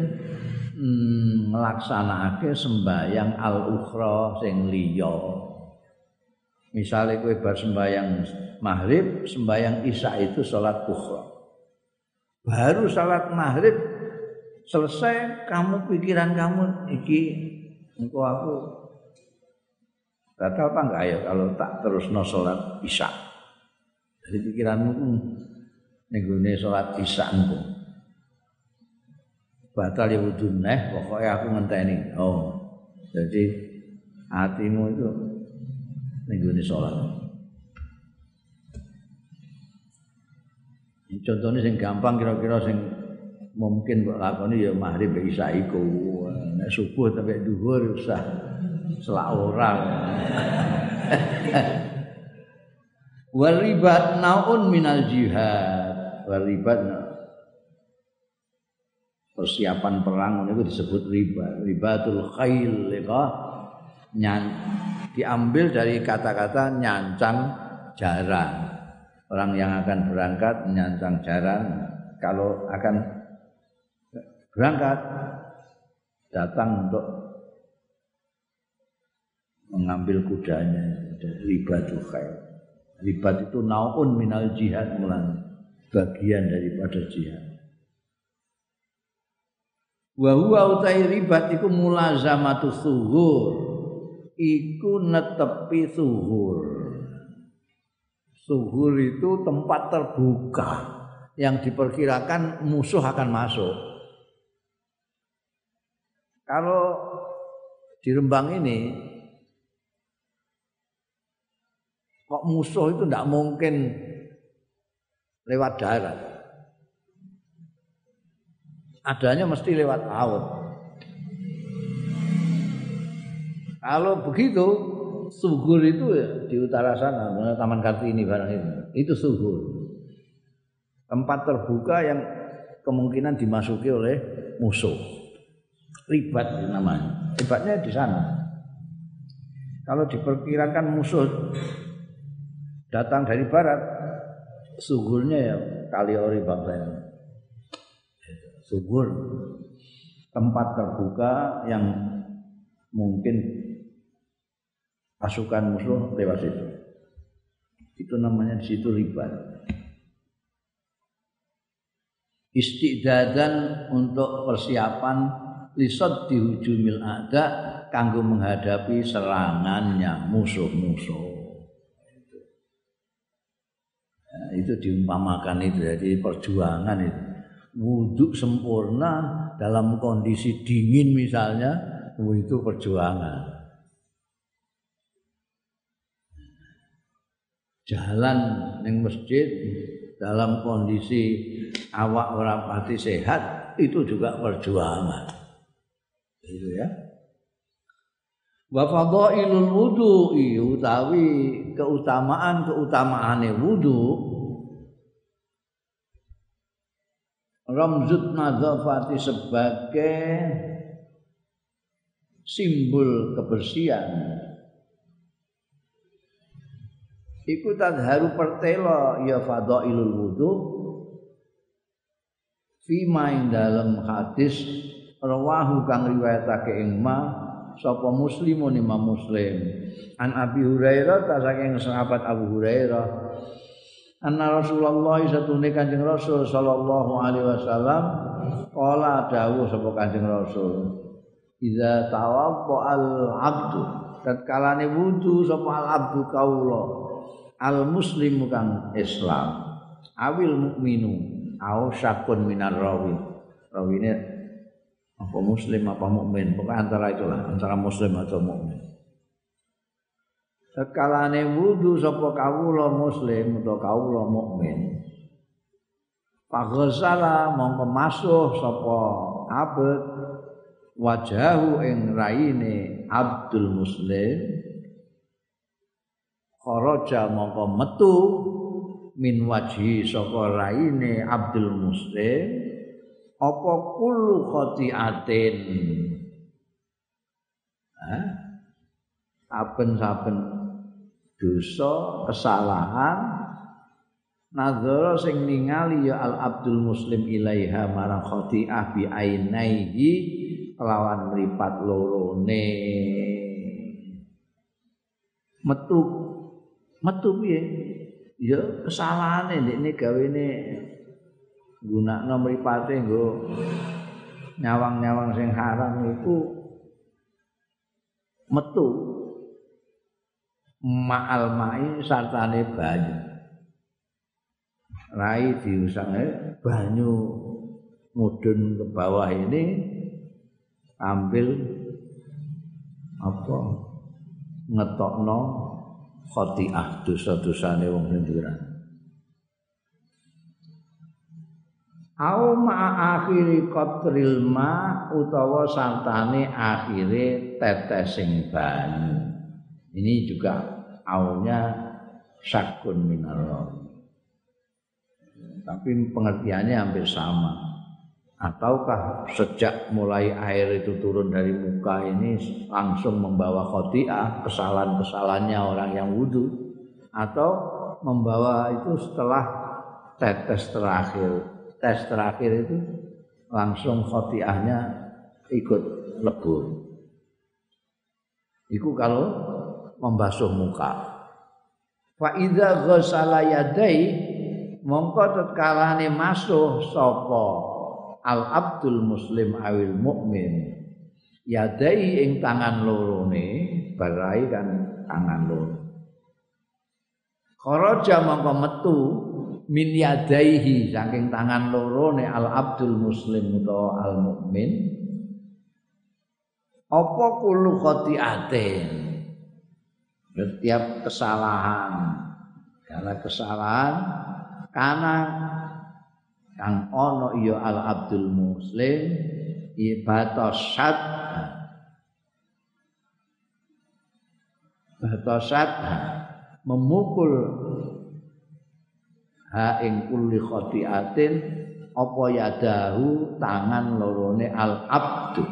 hmm, nglaksanakake sembayang al ukhra sing liya misale kowe bar sembayang maghrib sembayang isya itu salat ukhra baru salat maghrib selesai kamu pikiran kamu iki engko aku Batal apa enggak ya kalau tak terus no sholat isya? Jadi pikiranmu pun nenggone sholat isya itu. Batal ya wudhu neh, pokoknya aku ngenteni. Oh, jadi hatimu itu nenggone sholat. Contohnya yang gampang kira-kira yang mungkin buat lakoni ya maghrib isya iku. Subuh sampai duhur usah selak orang. Waribat naun minal jihad. Waribat persiapan perang itu disebut riba. Ribatul khail ya diambil dari kata-kata nyancang jaran. Orang yang akan berangkat nyancang jaran kalau akan berangkat datang untuk mengambil kudanya ribatul khair. Ribat itu naun minal jihad mulan bagian daripada jihad. Wa huwa utai ribat iku mulazamatu suhur. Iku netepi suhur. Suhur itu tempat terbuka yang diperkirakan musuh akan masuk. Kalau di Rembang ini Kok musuh itu tidak mungkin lewat darat. Adanya mesti lewat laut. Kalau begitu, suhur itu ya di utara sana, Taman Kartini barang itu. Itu suhur. Tempat terbuka yang kemungkinan dimasuki oleh musuh. Ribat namanya. Ribatnya di sana. Kalau diperkirakan musuh datang dari barat sugurnya ya kali ori bangsa sugur tempat terbuka yang mungkin pasukan musuh lewat situ. Itu namanya di situ ribat. Istidadan untuk persiapan lisot dihujumil ada kanggo menghadapi serangannya musuh-musuh. Itu diumpamakan itu jadi perjuangan itu. Wudhu sempurna dalam kondisi dingin misalnya itu perjuangan jalan neng masjid dalam kondisi awak orang pati sehat itu juga perjuangan. Itu ya. Wa fadhailul wudu'i utawi keutamaan-keutamaane wudu. Ramzut nadzafati sebagai simbol kebersihan iku tadharu pertelo ya fadailul wudu. Fima ing dalam hadis rawahu kang riwayatake ing ma sapa muslimun imam muslim. An abi hurairah ta saking sahabat abu hurairah. Anna Rasulullah satune Kanjeng Rasul sallallahu alaihi wasallam kala dawuh sapa Kanjeng Rasul Iza tawadda al abdu tatkalane wudu sapa al abdu kaula al muslimu kang Islam awil mukminu au syakun minar rawi. Rawine apa muslim apa mukmin? Pokoknya antara itulah antara muslim atau mukmin. Sekalane wudu sapa kawula muslim utawa kawula mukmin Paghsala mongko masuh sapa abet wajahu ing raine Abdul Muslim kharaja mongko metu min wajhi saka raine Abdul Muslim apa kullu khati'atin? Ha saben-saben dosa kesalahan nazara sing ningali ya al Abdul Muslim ilaiha marang khati'ah bi ainaihi kelawan mripat lorone. Metu metu piye? Ya kesalahane ndekne gawene gunakno mripate nggo nyawang-nyawang sing haram iku. Metu. Ma'al ma'i sartane banyu. Rai diusange banyu mudun ke bawah ini ambil apa? Ngetokno khotiah dosa-dosane wong sendirian. Au ma akhiri qatril ma utawa santane akhire tetesing banyu. Ini juga aunya sakun minar Tapi pengertiannya hampir sama ataukah sejak mulai air itu turun dari muka ini langsung membawa khotiah kesalahan-kesalahannya orang yang wudhu atau membawa itu setelah tetes terakhir? Tes terakhir itu langsung khotiahnya ikut lebur. Itu kalau membasuh muka. Fa idza ghassala yadai masuk sapa al abdul muslim awil mukmin yadai ing tangan lorone barai kan tangan loro. Kharaja mongko metu min yadaihi saking tangan lorone al abdul muslim utawa al mukmin apa kulo khotiatin setiap kesalahan. Karena kesalahan karena kang ana ya al abdul muslim ibatasat. Batasat memukul ha ing kulli khati'atin apa yadahu tangan lorone al abdu.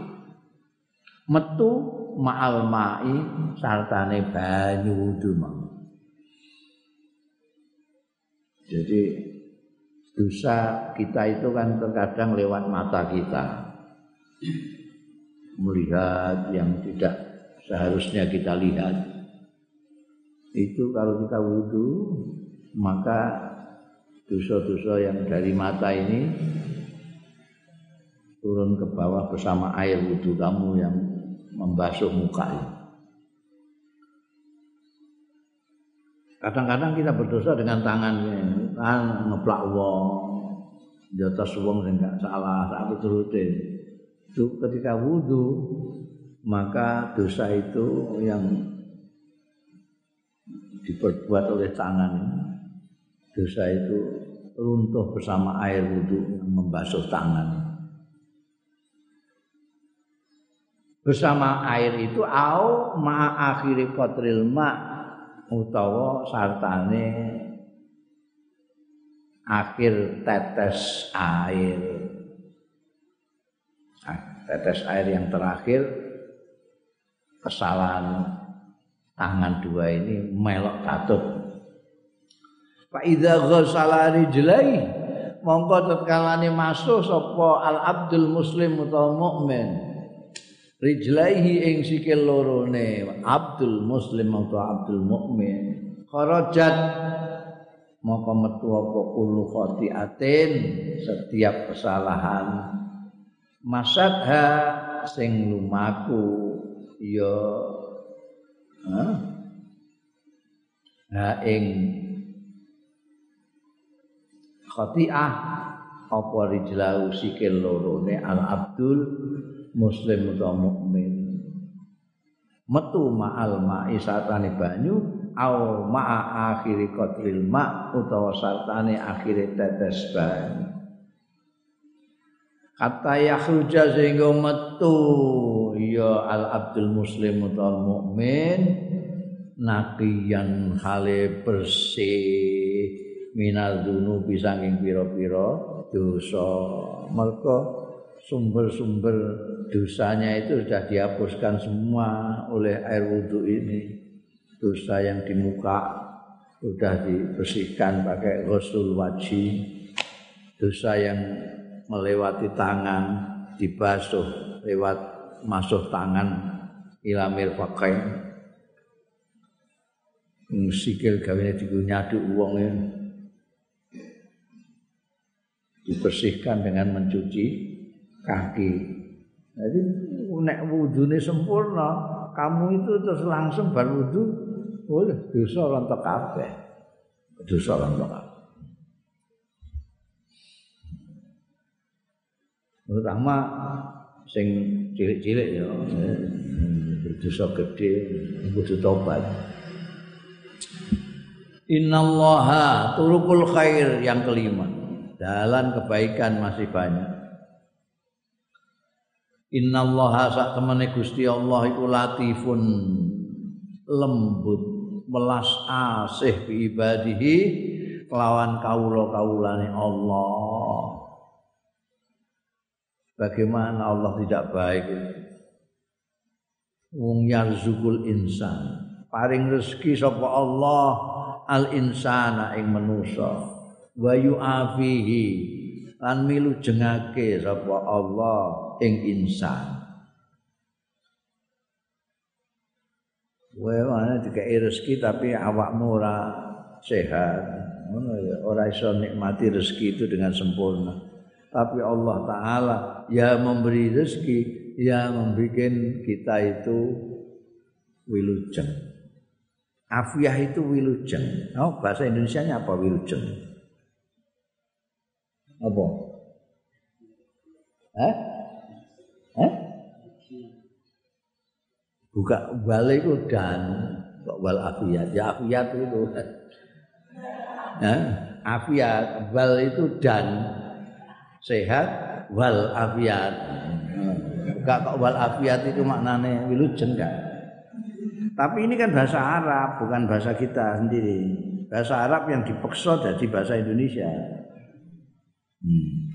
Metu ma'al ma'i sartane banyu wudu jadi dosa kita itu kan terkadang lewat mata kita. Melihat yang tidak seharusnya kita lihat. Itu kalau kita wudhu maka dosa-dosa yang dari mata ini turun ke bawah bersama air wudhu kamu yang membasuh muka. Kadang-kadang kita berdosa dengan tangan kan ngeplak wong, jotos wong sing gak salah, sak piturute. Itu ketika wudhu, maka dosa itu yang diperbuat oleh tangan dosa itu runtuh bersama air wudhu yang membasuh tangan. Bersama air itu au ma akhiri qatril ma utawa sartane akhir tetes air. Tetes air yang terakhir kesalahan tangan dua ini melok katut. Fa idza ghassala rijlai mongko tetkalane masuk sapa al abdul muslim utawa mukmin. Rijlaihi ing sikil lorone Abdul Muslim atau Abdul Mukmin. Kharajat maka metu apa kullu khati'atin setiap kesalahan. Masadha sing lumaku ya ha ing khati'ah apa rijlau sikil loro al abdul muslim utawa mukmin. Metu ma'al ma'i satane banyu au ma'a akhiri qatril ma utawa sartane akhire tetes banyu kata yakhruja sehingga metu ya al abdul muslim utawa mukmin naqiyan hale bersih minal dunubi saking pira-pira dosa. Mergo sumber-sumber dosanya itu sudah dihapuskan semua oleh air wudhu ini dosa yang di muka sudah dibersihkan pakai ghusul wajib dosa yang melewati tangan dibasuh lewat masuk tangan ilamir pakai sikil gawene digunyadu wong dibersihkan dengan mencuci kaki. Jadi nek wudune sempurna kamu itu terus langsung bar wudu boleh dosa rontok kabeh. Dosa rontok kabeh. Terutama sing cilik-cilik ya, dosa gede kudu tobat. Innallaha turukul khair yang kelima. Jalan kebaikan masih banyak. Innallaha sak temene Gusti Allah iku latifun lembut welas asih bi ibadihi kelawan kawula-kawulane Allah. Bagaimana Allah tidak baik Wong yarzukul insan. Paring rezeki sapa Allah al insana ing manusa. Wa yu'afihi lan milu jengake sapa Allah ing insan. Kowe ana dikai rezeki tapi awakmu ora sehat. Ngono ya, iso nikmati rezeki itu dengan sempurna. Tapi Allah taala ya memberi rezeki, ya membuat kita itu wilujeng. Afiah itu wilujeng. Oh, bahasa Indonesia-nya apa wilujeng? Apa? Eh? Buka wal itu dan kok wal afiat ya afiat itu. Ya, afiat wal itu dan. Sehat wal afiat buka kok wal afiat itu maknanya wilujeng kan tapi ini kan bahasa Arab bukan bahasa kita sendiri. Bahasa Arab yang dipeksa jadi bahasa Indonesia. Hmm.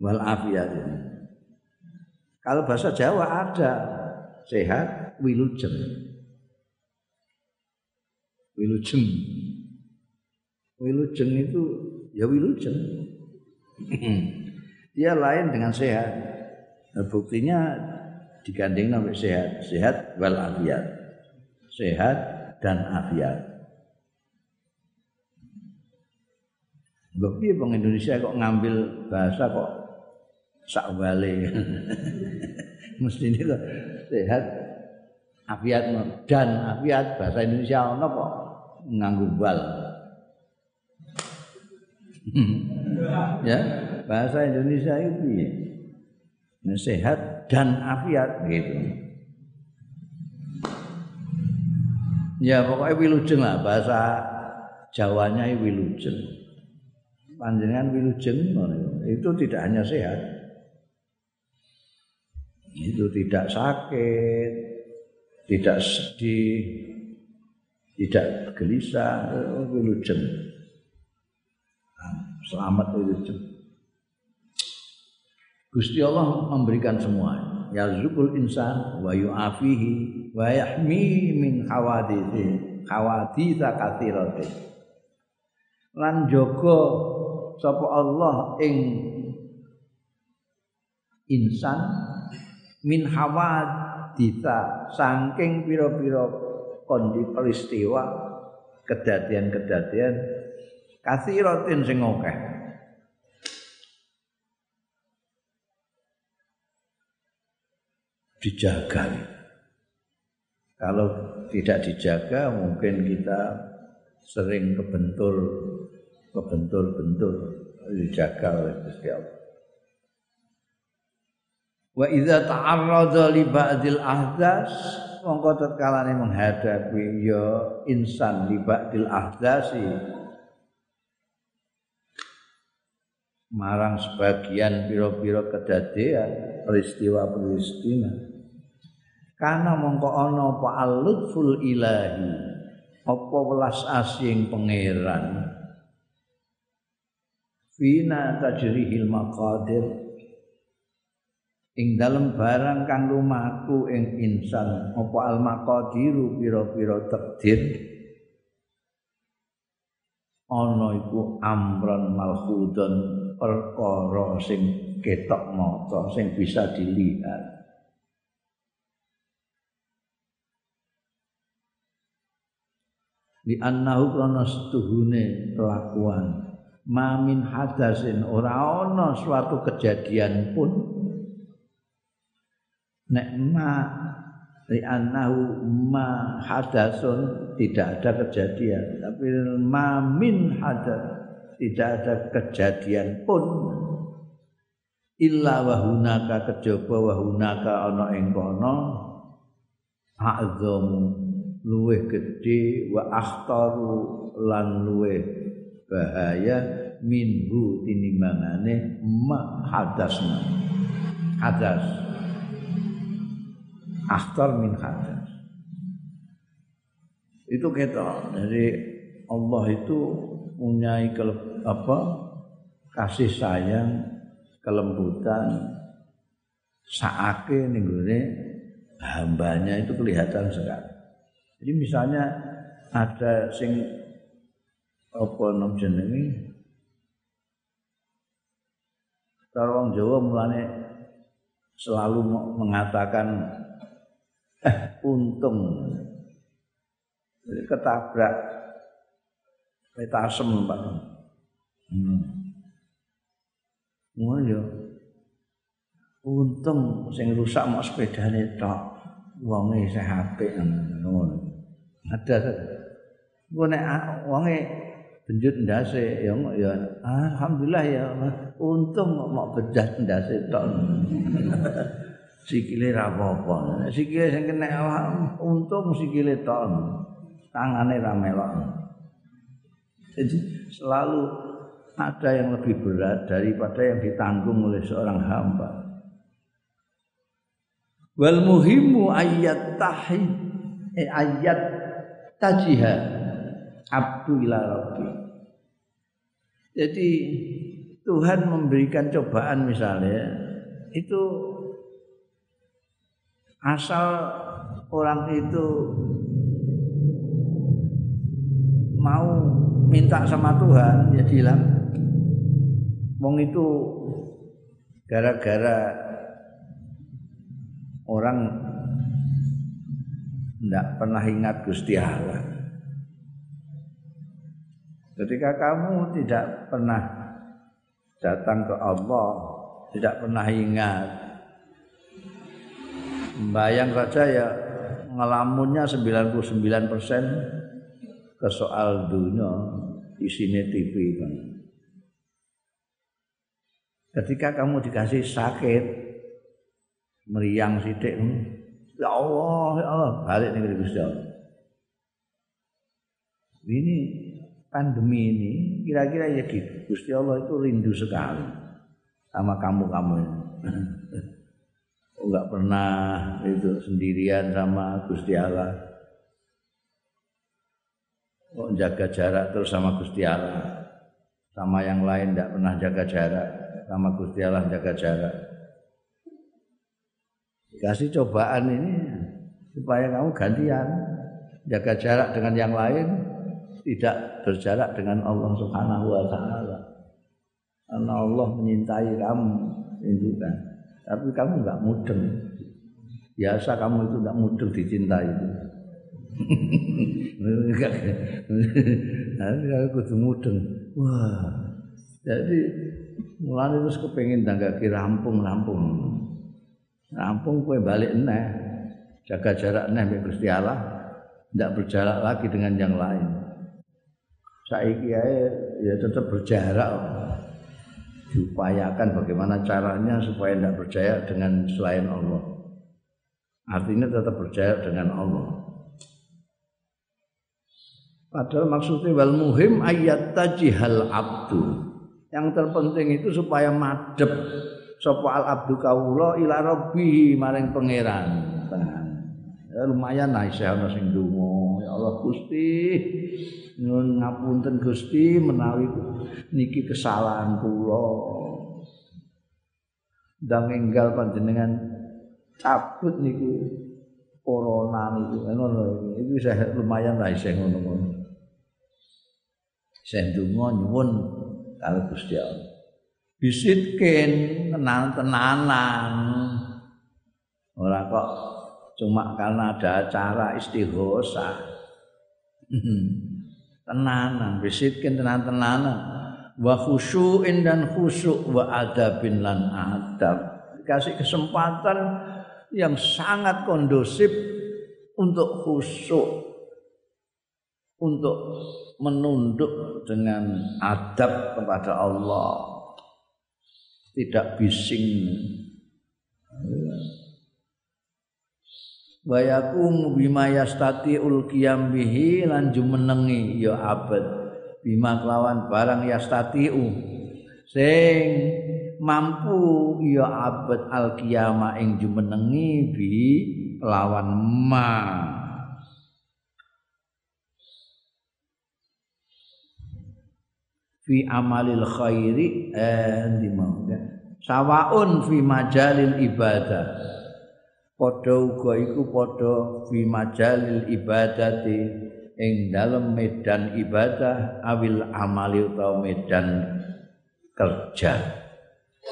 wal afiat ini. Kalau bahasa Jawa ada sehat wilujeng. Wilujeng. Wilujeng itu ya wilujeng. Dia lain dengan sehat. Nah, buktinya digandeng sampai sehat. Sehat wal afiat. Sehat dan afiat. Bukti Bang Indonesia kok ngambil bahasa kok sakwale. Mesti ini kok sehat afiat dan afiat bahasa Indonesia ono kok nganggo bal. Ya bahasa Indonesia itu ya. sehat dan afiat gitu. Ya pokoknya wilujeng lah bahasa Jawanya wilujeng panjenengan wilujeng itu tidak hanya sehat itu tidak sakit, tidak sedih, tidak gelisah, wilujeng. Selamat wilujeng. Gusti Allah memberikan semua. Ya zukul insan wa yu'afihi wa yahmi min khawadithi khawaditha kathirati. Lan jogo sapa Allah ing insan min hawaditha saking pira-pira kondi peristiwa kedadian-kedadian kathiratin sing akeh. Dijaga. Kalau tidak dijaga mungkin kita sering kebentur kebentur-bentur dijaga oleh Gusti Allah Wa idza ta'arrada li ba'dil ahdas mongko tatkalane menghadapi ya insan li ba'dil ahdasi. Marang sebagian pira-pira kedadian peristiwa-peristiwa. Karena mongko ana apa al-lutful ilahi? Apa welas asing pangeran? Fina tajrihil maqadir ing dalem barang kang lumaku ing insan apa al maqadiru pira-pira takdir? Ana iku amron malhudon perkara sing ketok mata sing bisa dilihat. Di annahu krana setuhune kelakuan. Mamin hadasin ora ana suatu kejadian pun nek ma li annahu ma hadasun tidak ada kejadian. Tapi ma min hadas tidak ada kejadian pun. Illa wa hunaka kejaba wa hunaka ana ing kono. A'zamu luweh gedhe wa akhtaru lan luweh bahaya minhu tinimbangane ma hadasna. Hadas akhtar min hadas. Itu kita dari Allah itu punya apa kasih sayang, kelembutan, saake ning hambanya itu kelihatan sekali. Jadi misalnya ada sing apa nom jenenge Cara Jawa mulane selalu mengatakan untung. Ketabrak petasem pak. Hmm. ngono ya. Untung sing rusak mau sepedane tok. Wonge isih apik ngono. Ada. Gue nek wonge benjut ndase ya ya alhamdulillah ya untung mau bedah ndase tok sikile ra apa-apa. Sikile sing kena untung sikile ton. Tangane ra melok. Jadi selalu ada yang lebih berat daripada yang ditanggung oleh seorang hamba. Wal muhimu ayat tahi eh, ayat tajiha abdu ila rabbi. Jadi Tuhan memberikan cobaan misalnya itu asal orang itu mau minta sama Tuhan ya bilang wong itu gara-gara orang tidak pernah ingat Gusti Allah. Ketika kamu tidak pernah datang ke Allah, tidak pernah ingat Bayang saja ya ngelamunnya 99% ke soal dunia di sini TV kan. Ketika kamu dikasih sakit meriang sidik ya Allah ya Allah balik nih Gusti Allah. Ini pandemi ini kira-kira ya gitu. Gusti Allah itu rindu sekali sama kamu-kamu ini. Enggak pernah itu sendirian sama Gusti Allah. Oh, jaga jarak terus sama Gusti Allah. Sama yang lain enggak pernah jaga jarak, sama Gusti Allah jaga jarak. Kasih cobaan ini supaya kamu gantian jaga jarak dengan yang lain tidak berjarak dengan Allah Subhanahu wa taala. Karena Allah menyintai kamu, kan tapi kamu nggak mudeng biasa kamu itu nggak mudeng dicintai itu Nah, kudu mudeng. Wah. Jadi mulane terus kepengin tanggaki rampung-rampung. Rampung kowe balik neh. Jaga jarak neh mbek Gusti Allah. Tidak berjarak lagi dengan yang lain. Saiki ae ya tetap berjarak. Diupayakan bagaimana caranya supaya tidak berjaya dengan selain Allah. Artinya tetap berjaya dengan Allah. Padahal maksudnya wal muhim ayat tajihal abdu. Yang terpenting itu supaya madep sapa al abdu kawula ila rabbi maring pangeran. Ya, lumayan lah isih ana sing donga Allah Gusti nyuwun ngapunten Gusti menawi niki kesalahan kula ndang enggal panjenengan cabut niku corona niku ngono itu saya lumayan lah isih ngono-ngono saya donga nyuwun kalau Gusti Allah. Bisitkin tenan-tenanan. Ora kok cuma karena ada acara istighosa. Tenanan, bisitkin tenan-tenanan. Wa khusyu'in dan khusyuk wa adabin lan adab. Kasih kesempatan yang sangat kondusif untuk khusyuk untuk menunduk dengan adab kepada Allah tidak bising wa yakum bima yastati'ul qiyam bihi lan jumenengi ya abad. Bima kelawan barang yastati'u. Sing mampu ya abad al qiyama ing jumenengi bi lawan ma. Fi amalil khairi eh di sawaun fi majalil ibadah padha uga iku padha fi majalil ibadati ing dalem medan ibadah awil amali utawa medan kerja.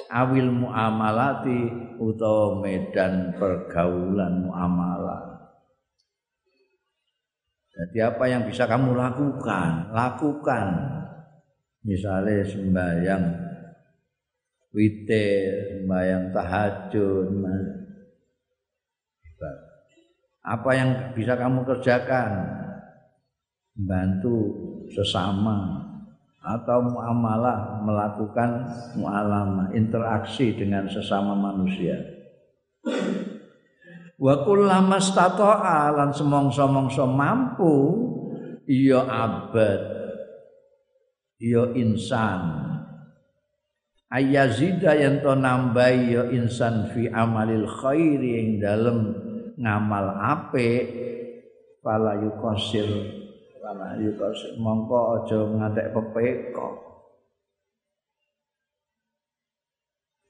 Awil muamalati utawa medan pergaulan muamalah. Jadi apa yang bisa kamu lakukan? Lakukan. Misalnya sembahyang witir, sembahyang tahajud, apa yang bisa kamu kerjakan? Bantu sesama atau muamalah melakukan mualamah interaksi dengan sesama manusia. Wa kullama stata'a lan semongso-mongso mampu iya abad ya insan ayazida yang to nambahi ya insan fi amalil khairi ing dalem ngamal apik fala yukosir fala yukosir mongko aja ngantek pepeko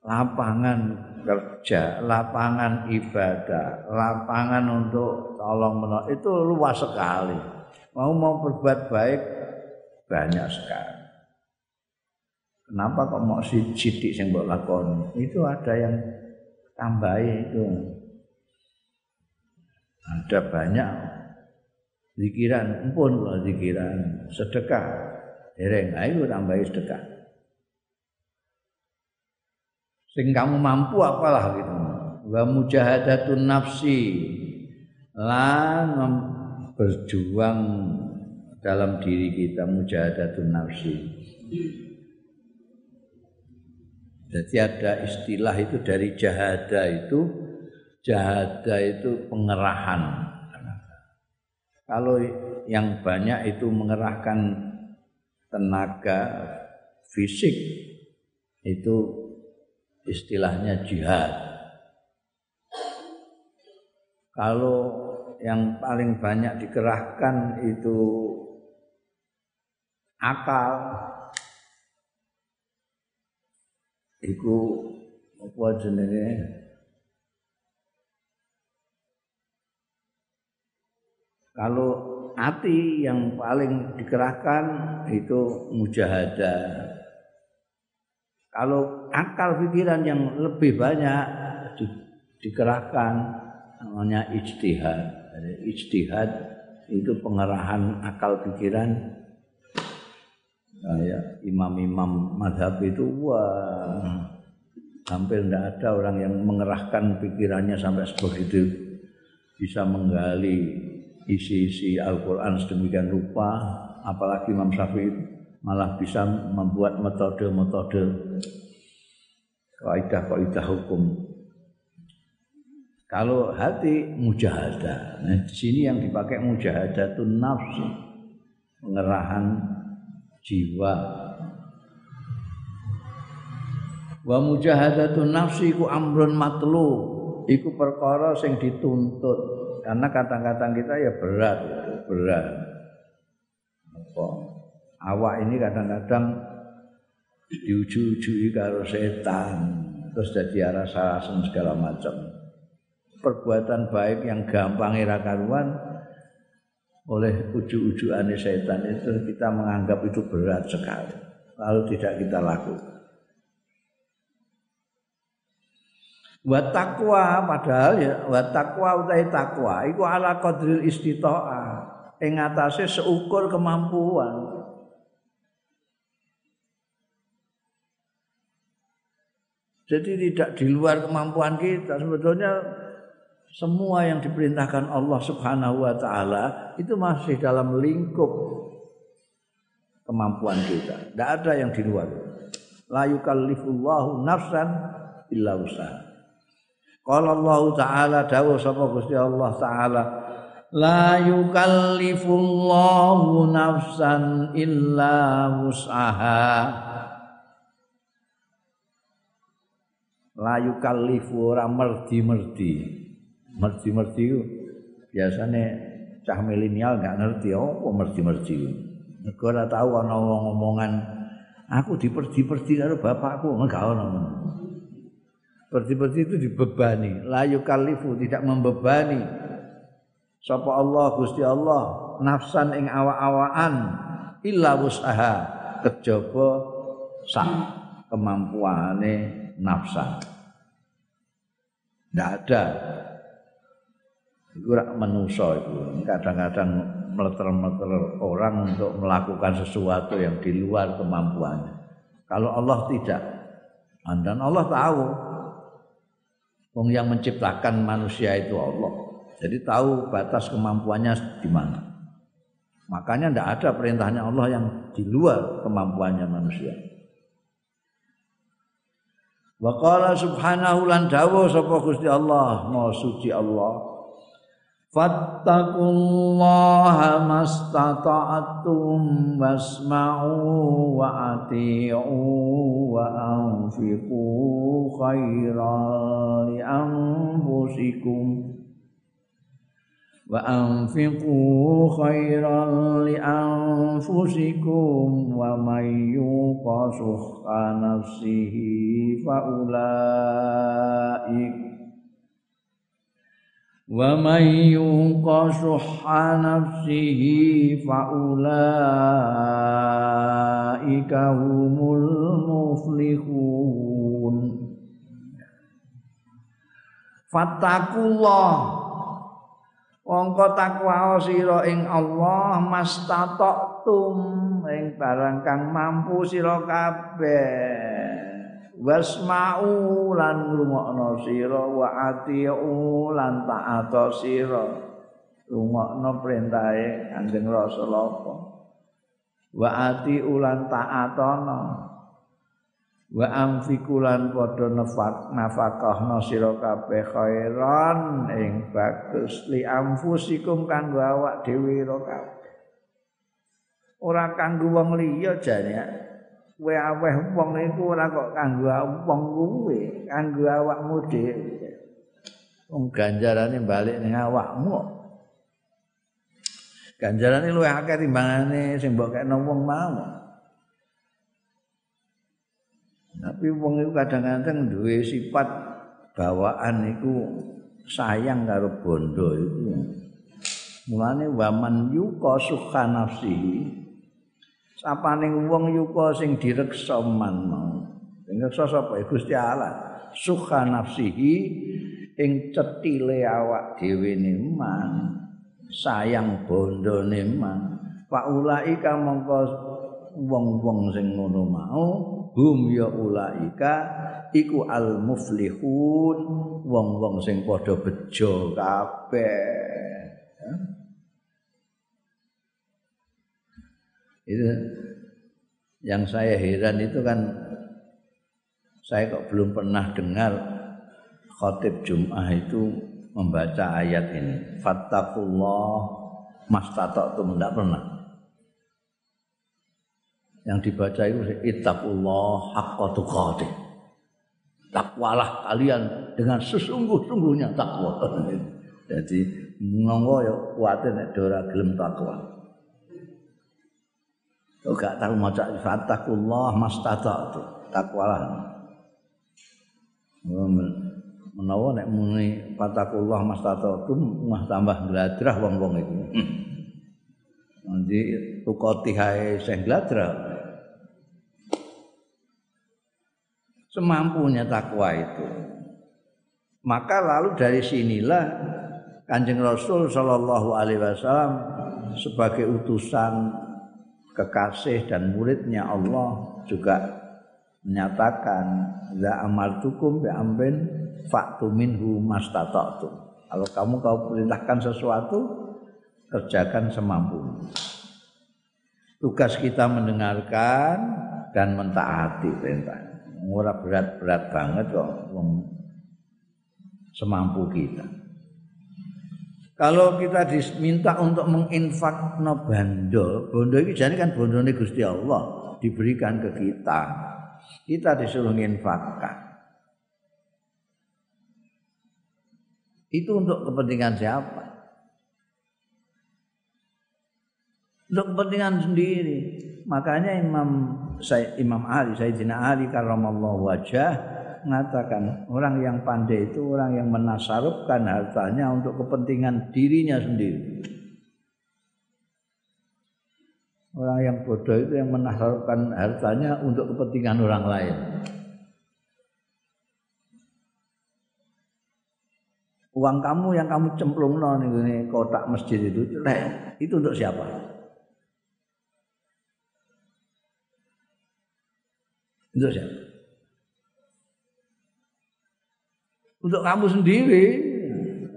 lapangan kerja, lapangan ibadah, lapangan untuk tolong menolong itu luas sekali. Mau mau berbuat baik banyak sekali. Kenapa kok mau sidik sing mbok lakoni? Itu ada yang tambahi itu. Ada banyak zikiran, pun kalau zikiran, sedekah. Dereng, ayo tambahi sedekah. Sing kamu mampu apalah gitu. Wa mujahadatun nafsi lan berjuang dalam diri kita mujahadatun nafsi. Jadi ada istilah itu dari jahada itu jahada itu pengerahan. Kalau yang banyak itu mengerahkan tenaga fisik itu istilahnya jihad. Kalau yang paling banyak dikerahkan itu akal iku apa jenenge kalau hati yang paling dikerahkan itu mujahadah. Kalau akal pikiran yang lebih banyak di, dikerahkan namanya ijtihad. Ijtihad itu pengerahan akal pikiran. Ya, imam-imam madhab itu wah hampir tidak ada orang yang mengerahkan pikirannya sampai sebegitu bisa menggali isi-isi Al-Quran sedemikian rupa apalagi Imam Syafi'i malah bisa membuat metode-metode kaidah-kaidah hukum kalau hati mujahadah. Nah, di sini yang dipakai mujahadah itu nafsu, pengerahan jiwa. Wa mujahadatu nafsi iku amrun matlu, iku perkara sing dituntut. Karena kata-kata kita ya berat, berat. Apa? Awak ini kadang-kadang diuju-ujui karo setan, terus jadi arah segala macam perbuatan baik yang gampang ira karuan oleh uju-ujuane setan itu kita menganggap itu berat sekali lalu tidak kita lakukan wa taqwa padahal ya wa taqwa utai takwa iku ala qadril istita'ah ing atase seukur kemampuan Jadi tidak di luar kemampuan kita sebetulnya semua yang diperintahkan Allah Subhanahu wa taala itu masih dalam lingkup kemampuan kita. Tidak ada yang di luar. La yukallifullahu nafsan illa usaha. Qala Allah taala dawuh sapa Gusti Allah taala La yukallifullahu nafsan illa usaha. La yukallifu ora merdi-merdi. Merdi-merdi biasanya cah milenial nggak ngerti apa merdi-merdi mergo ora tahu ana ngomongan aku diperdi-perdi karo bapakku. Enggak ono Perdi-perdi itu dibebani, la yukallifu tidak membebani. Sapa Allah Gusti Allah nafsan ing awa-awaan illa usaha kejaba sak kemampuane nafsan. Tidak ada. Itu rak menuso itu kadang-kadang meleter-meleter orang untuk melakukan sesuatu yang di luar kemampuannya. Kalau Allah tidak dan Allah tahu Wong yang menciptakan manusia itu Allah. Jadi tahu batas kemampuannya di mana. Makanya tidak ada perintahnya Allah yang di luar kemampuannya manusia. Wa qala subhanahu lan dawu sapa Gusti Allah, Maha suci Allah. Fattakullaha mastata'tum wasma'u wa ati'u wa anfiqu khairan li anfusikum wa anfiqu khairan li anfusikum wa may yuqa nafsihi fa ulaika ومن يوق شح نفسه فأولئك هم المفلحون Fattakullah Wongko takwa sira ing Allah mastatoktum ing barang kang mampu sira kabeh Wasma'u lan rungokno sira wa atiu lan ta'ata sira. Rungokno perintahe Kanjeng Rasulullah wa atiu lan ta'atana. Wa amfiku lan padha nafak nafakahna sira kabeh khairan ing bagus li amfusikum kanggo awak dhewe ora kanggo wong liya jane kowe aweh wong iku ora kok kanggo wong kuwe, kanggo awakmu dhewe. Wong ganjarane balik ning awakmu. Ganjarane luwih akeh timbangane sing mbok kekno wong mau. Tapi wong iku kadang-kadang duwe sifat bawaan iku sayang karo bondo iku. Mulane waman yuqa sukha nafsihi sapaning wong yuka sing direksa man sing reksa sapa Gusti Allah. Sukha nafsihi ing cetile awak dhewe man sayang bondone man faulaika mongko wong-wong sing ngono mau hum ya ulaika iku al muflihun wong-wong sing padha bejo kabeh itu yang saya heran itu kan saya kok belum pernah dengar khotib Jum'ah itu membaca ayat ini. Fattakullah mastata'tum tidak pernah. Yang dibaca itu ittaqullah haqqa tuqatih. Takwalah kalian dengan sesungguh-sungguhnya takwa. Jadi ngonggo ya kuatir nek ora gelem takwa Kau gak tahu maca fatakullah mastata'tu. Takwalah. Menawa nek muni fatakullah mastata'tu mah tambah gladrah wong-wong iku. Nanti tukoti hae sing gladrah. Semampunya takwa itu. Maka lalu dari sinilah Kanjeng Rasul Shallallahu Alaihi Wasallam sebagai utusan kekasih dan muridnya Allah juga menyatakan za amartukum bi amrin fa'tu minhu mastata'tum. Kalau kamu kau perintahkan sesuatu kerjakan semampu. Tugas kita mendengarkan dan mentaati perintah. Murah berat-berat banget kok semampu kita. Kalau kita diminta untuk menginfak no bando, bondo ini jadi kan bondo ini Gusti Allah diberikan ke kita. Kita disuruh menginfakkan. Itu untuk kepentingan siapa? Untuk kepentingan sendiri. Makanya Imam Ali, Sayyidina Ali karramallahu wajah mengatakan orang yang pandai itu orang yang menasarupkan hartanya untuk kepentingan dirinya sendiri. Orang yang bodoh itu yang menasarupkan hartanya untuk kepentingan orang lain. Uang kamu yang kamu cemplung no nih kotak masjid itu, itu untuk siapa? Untuk siapa? Untuk kamu sendiri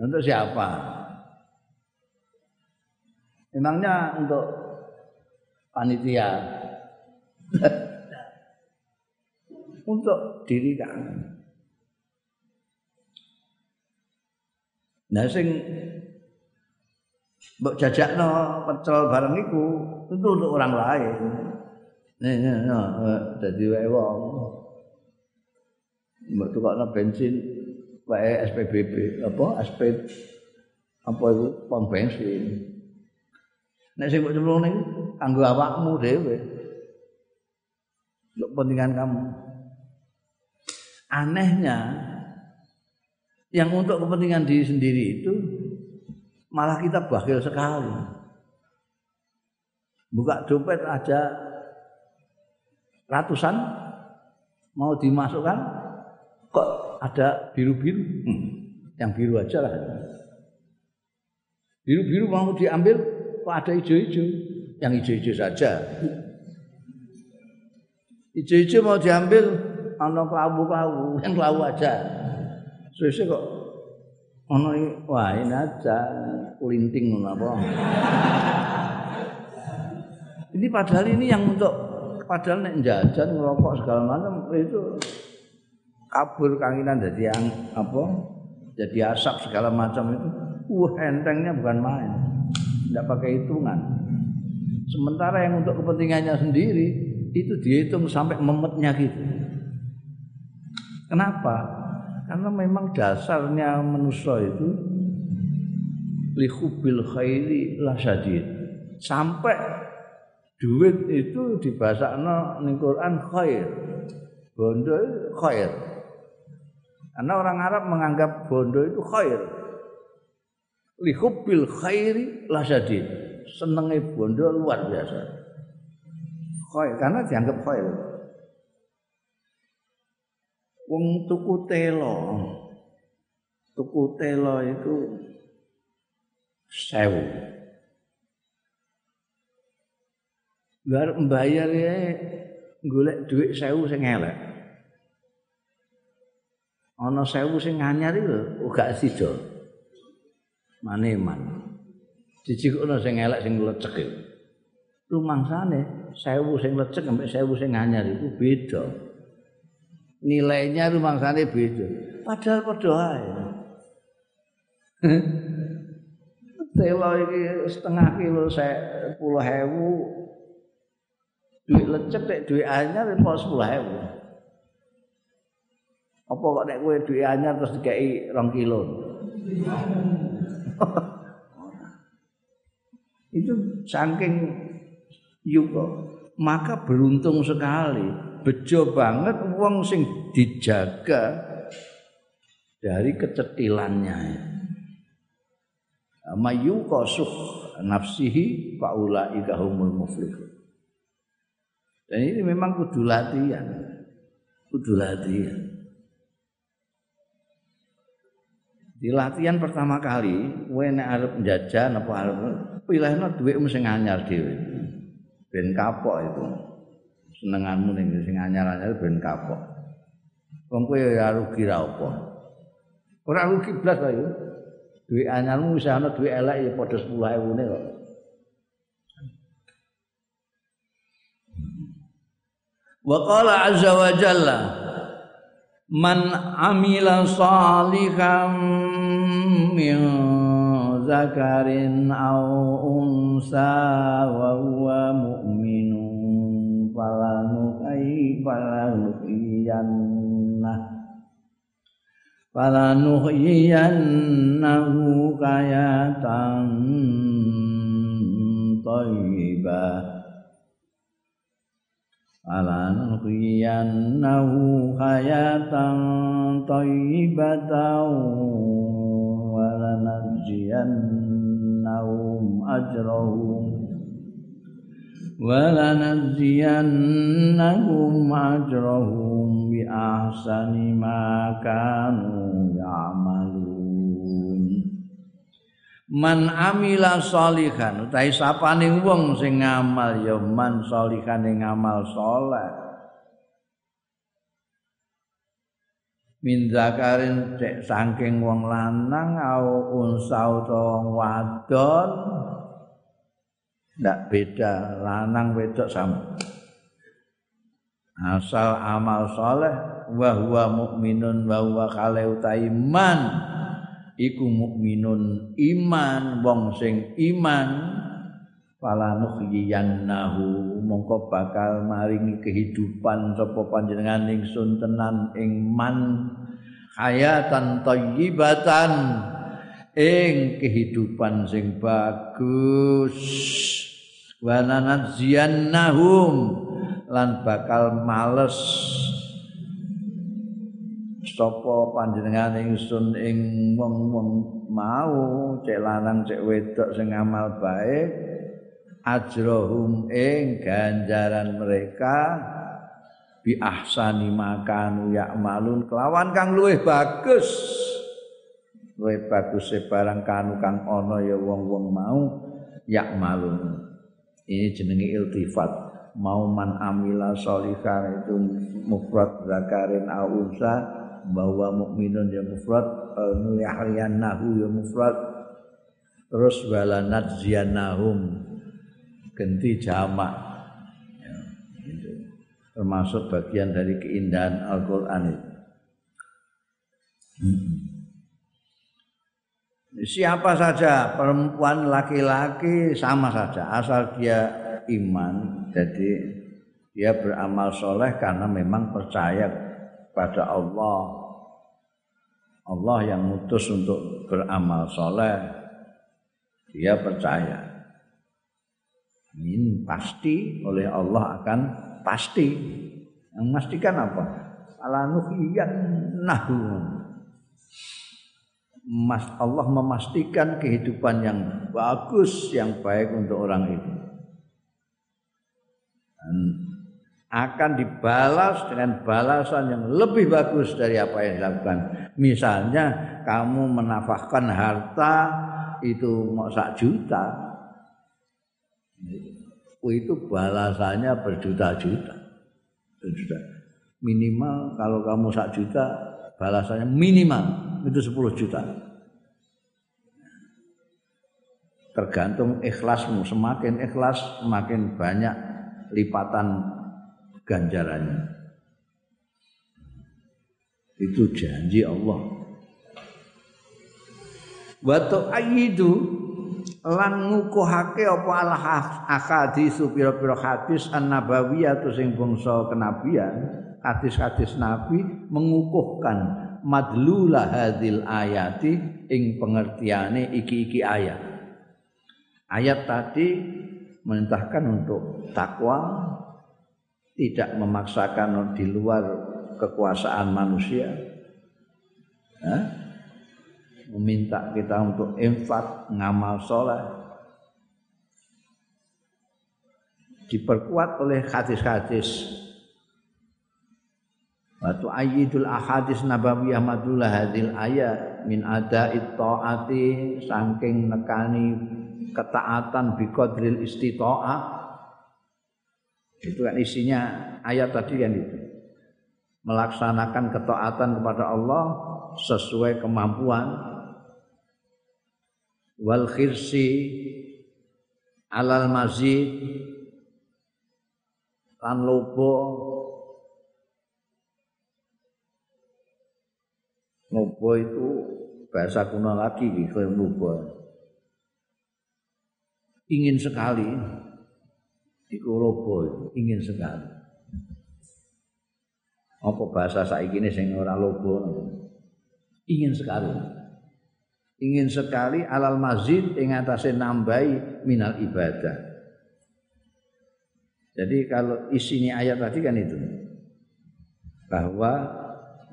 untuk siapa memangnya untuk panitia untuk diri kamu nah sing mbok jajakno pecel bareng iku itu untuk orang lain nih nih dadi wae wong mbok tukokno bensin wae SPBB apa SP apa itu pom bensin. Nek sing mbok cemplung ning kanggo awakmu dhewe. Untuk kepentingan kamu. Anehnya yang untuk kepentingan diri sendiri itu malah kita bakhil sekali. Buka dompet aja ratusan mau dimasukkan kok ada biru-biru. Hmm. Yang biru aja lah. Biru-biru mau diambil, kok ada hijau-hijau. Yang hijau-hijau saja. Hijau-hijau mau diambil, ana kelabu-kelabu, yang kelabu aja. Sesuai kok ana wah ini aja kulinting ngono apa. ini padahal ini yang untuk padahal nek jajan ngerokok segala macam itu kabur kanginan jadi yang apa jadi asap segala macam itu. Wah entengnya bukan main. Tidak pakai hitungan. Sementara yang untuk kepentingannya sendiri itu dihitung sampai memetnya gitu. Kenapa? Karena memang dasarnya manusia itu lihubil khairi lasadid sampai duit itu dibahasakno ning Quran khair. Bondo khair karena orang Arab menganggap bondo itu khair. Lihubbil khairi lasadid. Senengnya bondo luar biasa. Khair karena dianggap khair. Wong tuku telo. Tuku telo itu sewu. Biar membayar ya golek duit sewu sing elek. Ana sewu sing anyar iku gak sida. Maneman. Dijikono sing elek sing lecek iku. Rumangsane sewu sing lecek sampai sewu sing anyar iku beda. Nilainya rumangsane beda. Padahal padha ae. Telo iki setengah kilo saya puluh hewu duit lecek duit anyar kok sepuluh hewu apa kok nek kowe duit anyar terus dikei rong kilo? Itu saking yuko maka beruntung sekali bejo banget wong sing dijaga dari kecetilannya. Mayu kosuh nafsihi faulaika humul muflihun. Dan ini memang kudu latihan kudu latihan di latihan pertama kali kowe nek arep jajan apa arep pilihno dhuwitmu sing anyar dhewe. Ben kapok itu senenganmu ning sing anyar-anyar ben kapok. Wong kowe ya rugi ra apa? Ora rugi blas wae duit anyarmu wis ana duit elek ya padha 10000 ne kok. Wa qala azza wa jalla Man amila salihan min zakarin aw unsa wa huwa mu'minun falanu ay falanu iyannah falanuhyiyannahu hayatan لنجزينهم أجرهم ولنجزينهم أجرهم بأحسن ما كانوا يعملون Man amila salihan, tapi siapa wong sing ngamal ya man salihan yang ngamal soleh. Min zakarin cek saking wong lanang au unsa utawa wadon. Ndak beda lanang wedok sama. Asal amal soleh wa huwa mukminun wa huwa kale iman. Iku mukminun iman wong sing iman. Fala nuhyiyannahu mongko bakal maringi kehidupan sapa panjenengan ingsun tenan ing man hayatan thayyibatan ing kehidupan sing bagus. Wananadziyannahum lan bakal males. Sapa panjenengan ingsun ing wong-wong mau cek lanang cek wedok sing amal baik ajrohum ing ganjaran mereka. Bi ahsani makanu ya'malun kelawan kang luwih bagus. Luwih bagus barang kanu kang ana ya wong-wong mau ya'malun ini jenenge iltifat. Mau man amila sholihan itu mufrad zakarin unsa bahwa mukminun ya mufrad nahu ya mufrad. Terus walanat zianahum ganti jamak. Ya, gitu. termasuk bagian dari keindahan Al-Quran itu. siapa saja perempuan laki-laki sama saja. Asal dia iman jadi dia beramal soleh karena memang percaya pada Allah. Allah yang mutus untuk beramal soleh. Dia percaya ini pasti. Oleh Allah akan pasti. Yang memastikan apa? Alanuhiyan nahu Mas Allah memastikan kehidupan yang bagus yang baik untuk orang itu dan akan dibalas dengan balasan yang lebih bagus dari apa yang dilakukan. Misalnya kamu menafahkan harta itu mau sak juta itu balasannya berjuta-juta. Berjuta. Minimal kalau kamu sak juta balasannya minimal itu 10 juta. Tergantung ikhlasmu. Semakin ikhlas semakin banyak lipatan ganjarannya. Itu janji Allah. Wa tu'ayyidu lan ngukuhake apa al ahadis pira-pira hadis an-nabawiyah sing bangsa kenabian hadis-hadis nabi mengukuhkan madlula hadil ayati ing pengertiane iki-iki ayat ayat tadi merintahkan untuk takwa tidak memaksakan di luar kekuasaan manusia ya? Meminta kita untuk infak, ngamal sholat, diperkuat oleh hadis-hadis. Waktu ayidul ahadis nabawiyah madullah hadil ayat min ada taati saking nekani ketaatan biqadril istita'ah. Itu kan isinya ayat tadi kan itu. Melaksanakan ketaatan kepada Allah sesuai kemampuan wal khirsi alal mazid lan lobo lobo itu bahasa kuno lagi gitu lobo ingin sekali iku lobo ingin sekali. Apa bahasa saiki ini sing ora lobo ingin sekali ingin sekali alal mazid ing atase nambahi minal ibadah. Jadi kalau isinya ayat tadi kan itu bahwa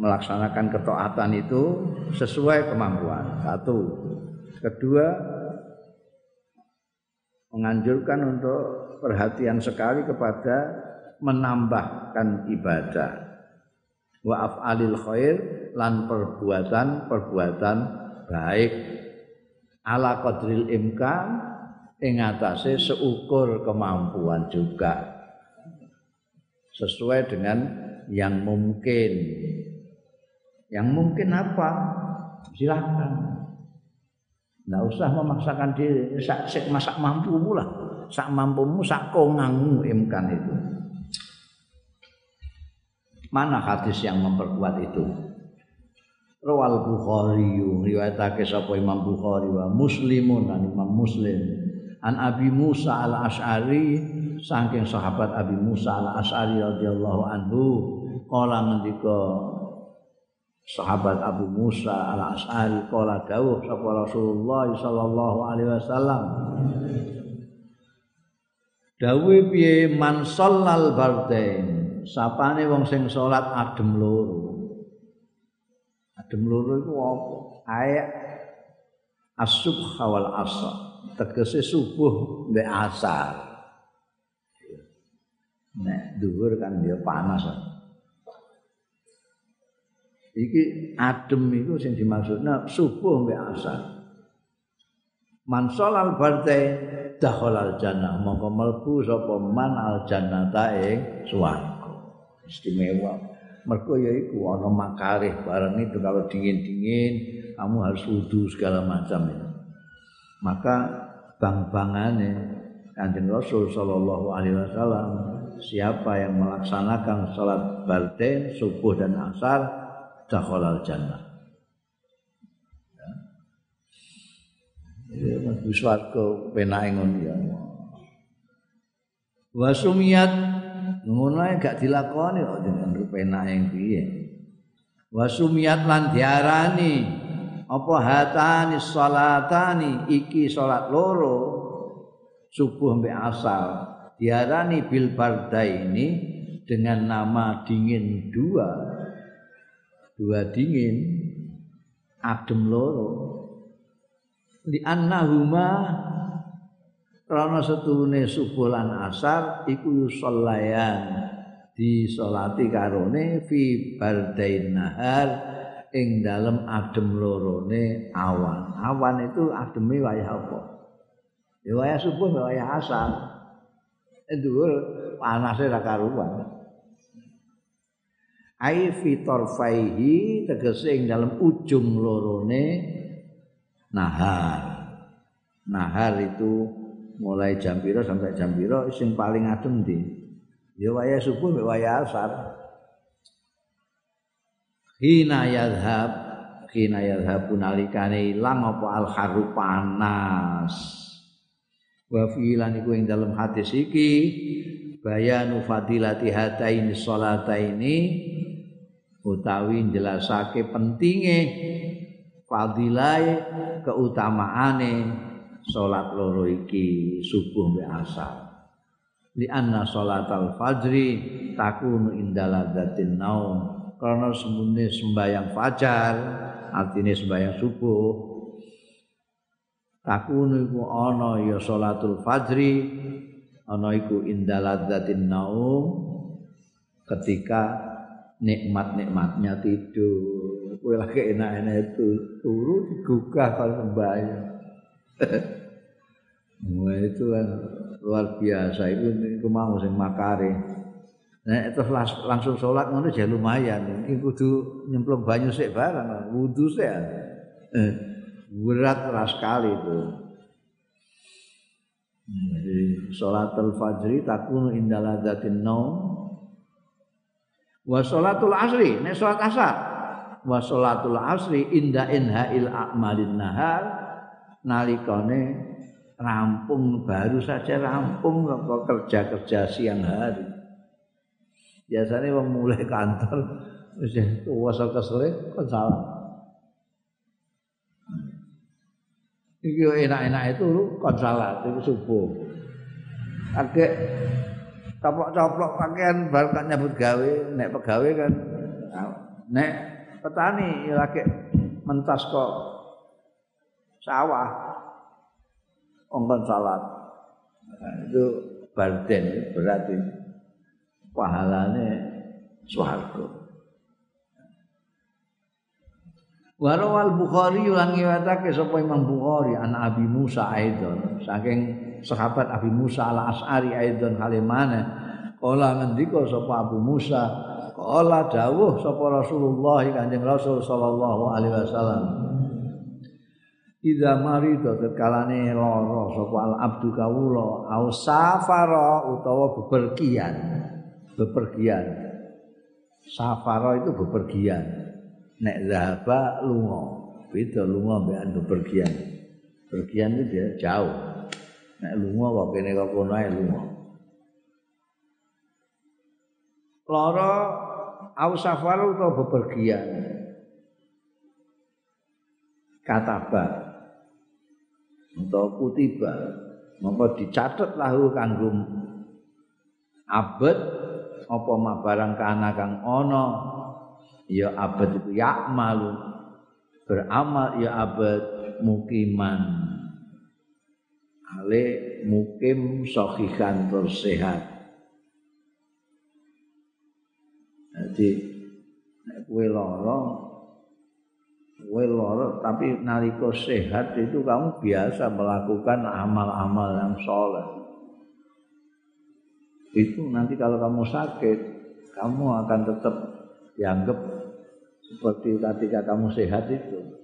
melaksanakan ketaatan itu sesuai kemampuan. Satu. Kedua menganjurkan untuk perhatian sekali kepada menambahkan ibadah wa af'alil khair lan perbuatan-perbuatan baik. Ala qadril imkan ing atase seukur kemampuan juga. Sesuai dengan yang mungkin. Yang mungkin apa? Silakan Nggak usah memaksakan diri. Sak, sak masak mampu lah. Sak mampumu sak kongangmu imkan itu. Mana hadis yang memperkuat itu Rawal Bukhari riwayatake sapa Imam Bukhari wa Muslimun dan Imam Muslim. An Abi Musa al Ash'ari saking sahabat Abi Musa al Ash'ari radhiyallahu anhu kala ngendika sahabat Abu Musa al Ash'ari kala dawuh sapa Rasulullah sallallahu alaihi wasallam dawuh piye man shallal bardain sapane wong sing salat adem loro adem loro iku apa? Ayat asubh wal asar tegese subuh mbek asar. Nek dhuwur kan dia panas. Iki adem iku sing dimaksudna subuh mbek asar. Man sholal barte dakhalal jannah. Mongko mlebu sapa man al jannata ing swarga. Istimewa mergo ya iku ana makarih bareng itu kalau dingin-dingin kamu harus wudu segala macam ya. Maka bang-bangane Kanjeng Rasul sallallahu alaihi wasallam siapa yang melaksanakan salat barden subuh dan asar dakhalal jannah. Ya, mlebu swarga penake ngono ya. Wa ngono gak dilakoni kok jeneng penake piye? Wasumiyat lan diarani. Apa hatani salatani iki salat loro subuh mbek asal diarani bil ini dengan nama dingin dua. Dua dingin adem loro. Di annahuma Rana setune subuh lan asar iku yusallayan disolati karone fi bardain nahar ing dalem adem lorone awan. Awan itu ademe wayah apa? Ya wayah subuh wayah asar. Dhuwur panase ra karuan. Ai fi tarfaihi tegese ing dalem ujung lorone nahar. Nahar itu mulai jam piro sampai jam piro sing paling adem di. Ya wayah subuh wayah asar. hina yadhab hina yadhab nalikane ilang apa al haru panas wa filan iku ing dalam hadis iki bayanu fadilati hataini salataini utawi jelasake pentinge fadilai keutamaane salat loro iki subuh mbek asar. Li anna salatal fajri takunu indaladatin naum. Karena semuanya sembahyang fajar artinya sembahyang subuh. Takunu iku ana ya salatul fajri ana iku indaladzatin naum ketika nikmat-nikmatnya tidur. Kowe lagi enak-enak itu turu digugah kalau sembahyang Wah itu kan luar biasa itu, itu mau sing makare. Nek terus langsung sholat ngono ya lumayan. Iki kudu nyemplung banyu sik barang, wudu sik. Eh, berat keras sekali itu. Jadi sholatul fajri takunu indala dzatin naum wa sholatul asri nek sholat asar wa sholatul asri inda inhail a'malin nahar nalikane rampung baru saja rampung kerja-kerja siang hari. Biasanya wong mulai kantor wis kuwasa kesele kon salah. Iki enak-enak itu kon salah itu subuh. Agak coplok-coplok pakaian bar kan gawe nek pegawe kan nek petani lagi mentas kok sawah. Ongkon salat. Nah, itu barden berarti pahalane swarga. Warawal Bukhari lan ngiwatake sapa Imam Bukhari an Abi Musa aidon saking sahabat Abi Musa al As'ari aidon halimane kala ngendika sapa Abu Musa kala dawuh sapa Rasulullah Kanjeng Rasul sallallahu alaihi wasallam Ida marido terkalane lara sapa al abdu kawula au safara utawa bepergian bepergian. Safara itu bepergian. Nek zahaba lunga. Beda lunga mbekan bepergian. Bepergian itu dia jauh. Nek lunga kok kene kok kono ae lunga. Lara au safar atau bepergian. Kataba atau kutiba mongko dicatat lahu kanggo abad apa mak barang kana kang ana ya abad itu ya malu beramal ya abad mukiman. Ale mukim sahihan tersehat jadi kowe lara kowe tapi nalika sehat itu kamu biasa melakukan amal-amal yang soleh. Itu nanti kalau kamu sakit kamu akan tetap dianggap seperti ketika kamu sehat itu.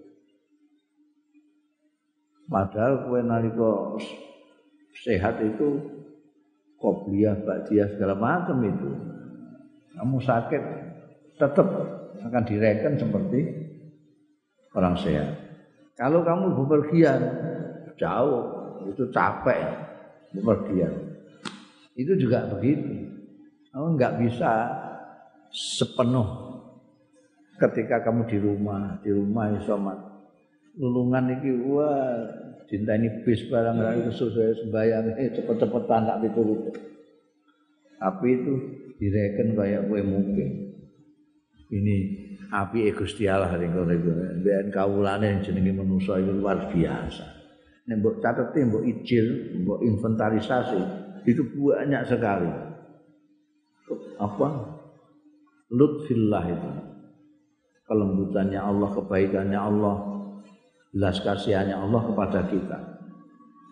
Padahal kue naliko sehat itu kopiah, badiah segala macam itu. Kamu sakit tetap akan direken seperti orang sehat kalau kamu bepergian jauh itu capek bepergian itu juga begitu. Kamu nggak bisa sepenuh ketika kamu di rumah, di rumah isomat. Lulungan iki wah ini bis barang itu sesuai sembayang eh cepet-cepetan tak piturut. Tapi itu direken kayak kue mungkin. Ini api Gusti Allah ning kene iku. Ben kawulane jenenge manusa itu luar biasa. Nek mbok cateti, mbok ijil, mbok inventarisasi, itu banyak sekali. Apa? Lutfillah itu. kelembutannya Allah, kebaikannya Allah, belas kasihannya Allah kepada kita.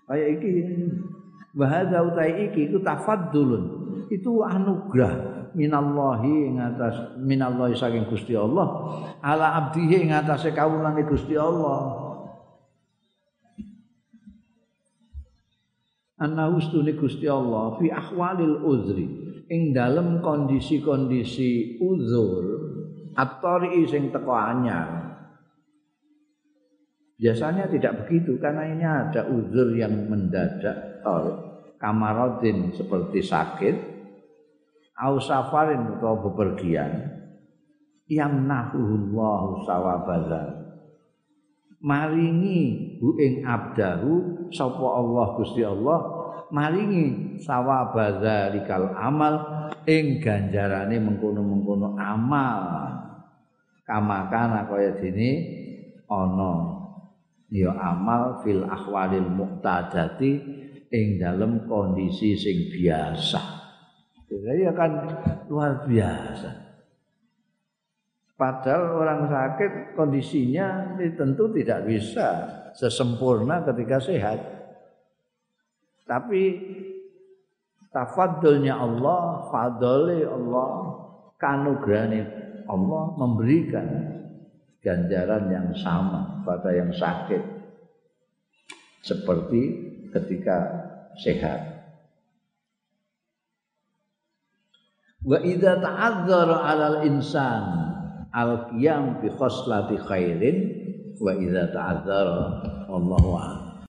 Kayak iki bahada utai iki itu tafaddulun. Itu anugerah minallahi ing atas minallahi saking Gusti Allah. Ala abdihi ing atase kawulane Gusti Allah. Anna ustune Gusti Allah fi ahwalil uzri. Ing dalam kondisi-kondisi uzur atau sing teko anyar. Biasanya tidak begitu karena ini ada uzur yang mendadak kamarodin seperti sakit au safarin atau bepergian yang nahuhullahu sawabazal maringi hu ing abdahu sapa Allah Gusti Allah maringi sawabazalikal amal ing ganjarane mengkono-mengkono amal kamakana kaya dene ana ya amal fil ahwalil muqtadati ing dalam kondisi sing biasa. Jadi akan luar biasa. Padahal orang sakit kondisinya tentu tidak bisa sesempurna ketika sehat. Tapi tafadulnya Allah, fadli Allah, kanugerahnya Allah memberikan ganjaran yang sama pada yang sakit seperti ketika sehat. Wa idza ta'azzara 'alal insan al-qiyam bi khoslati khairin wa idza ta'azzara wallahu a'lam.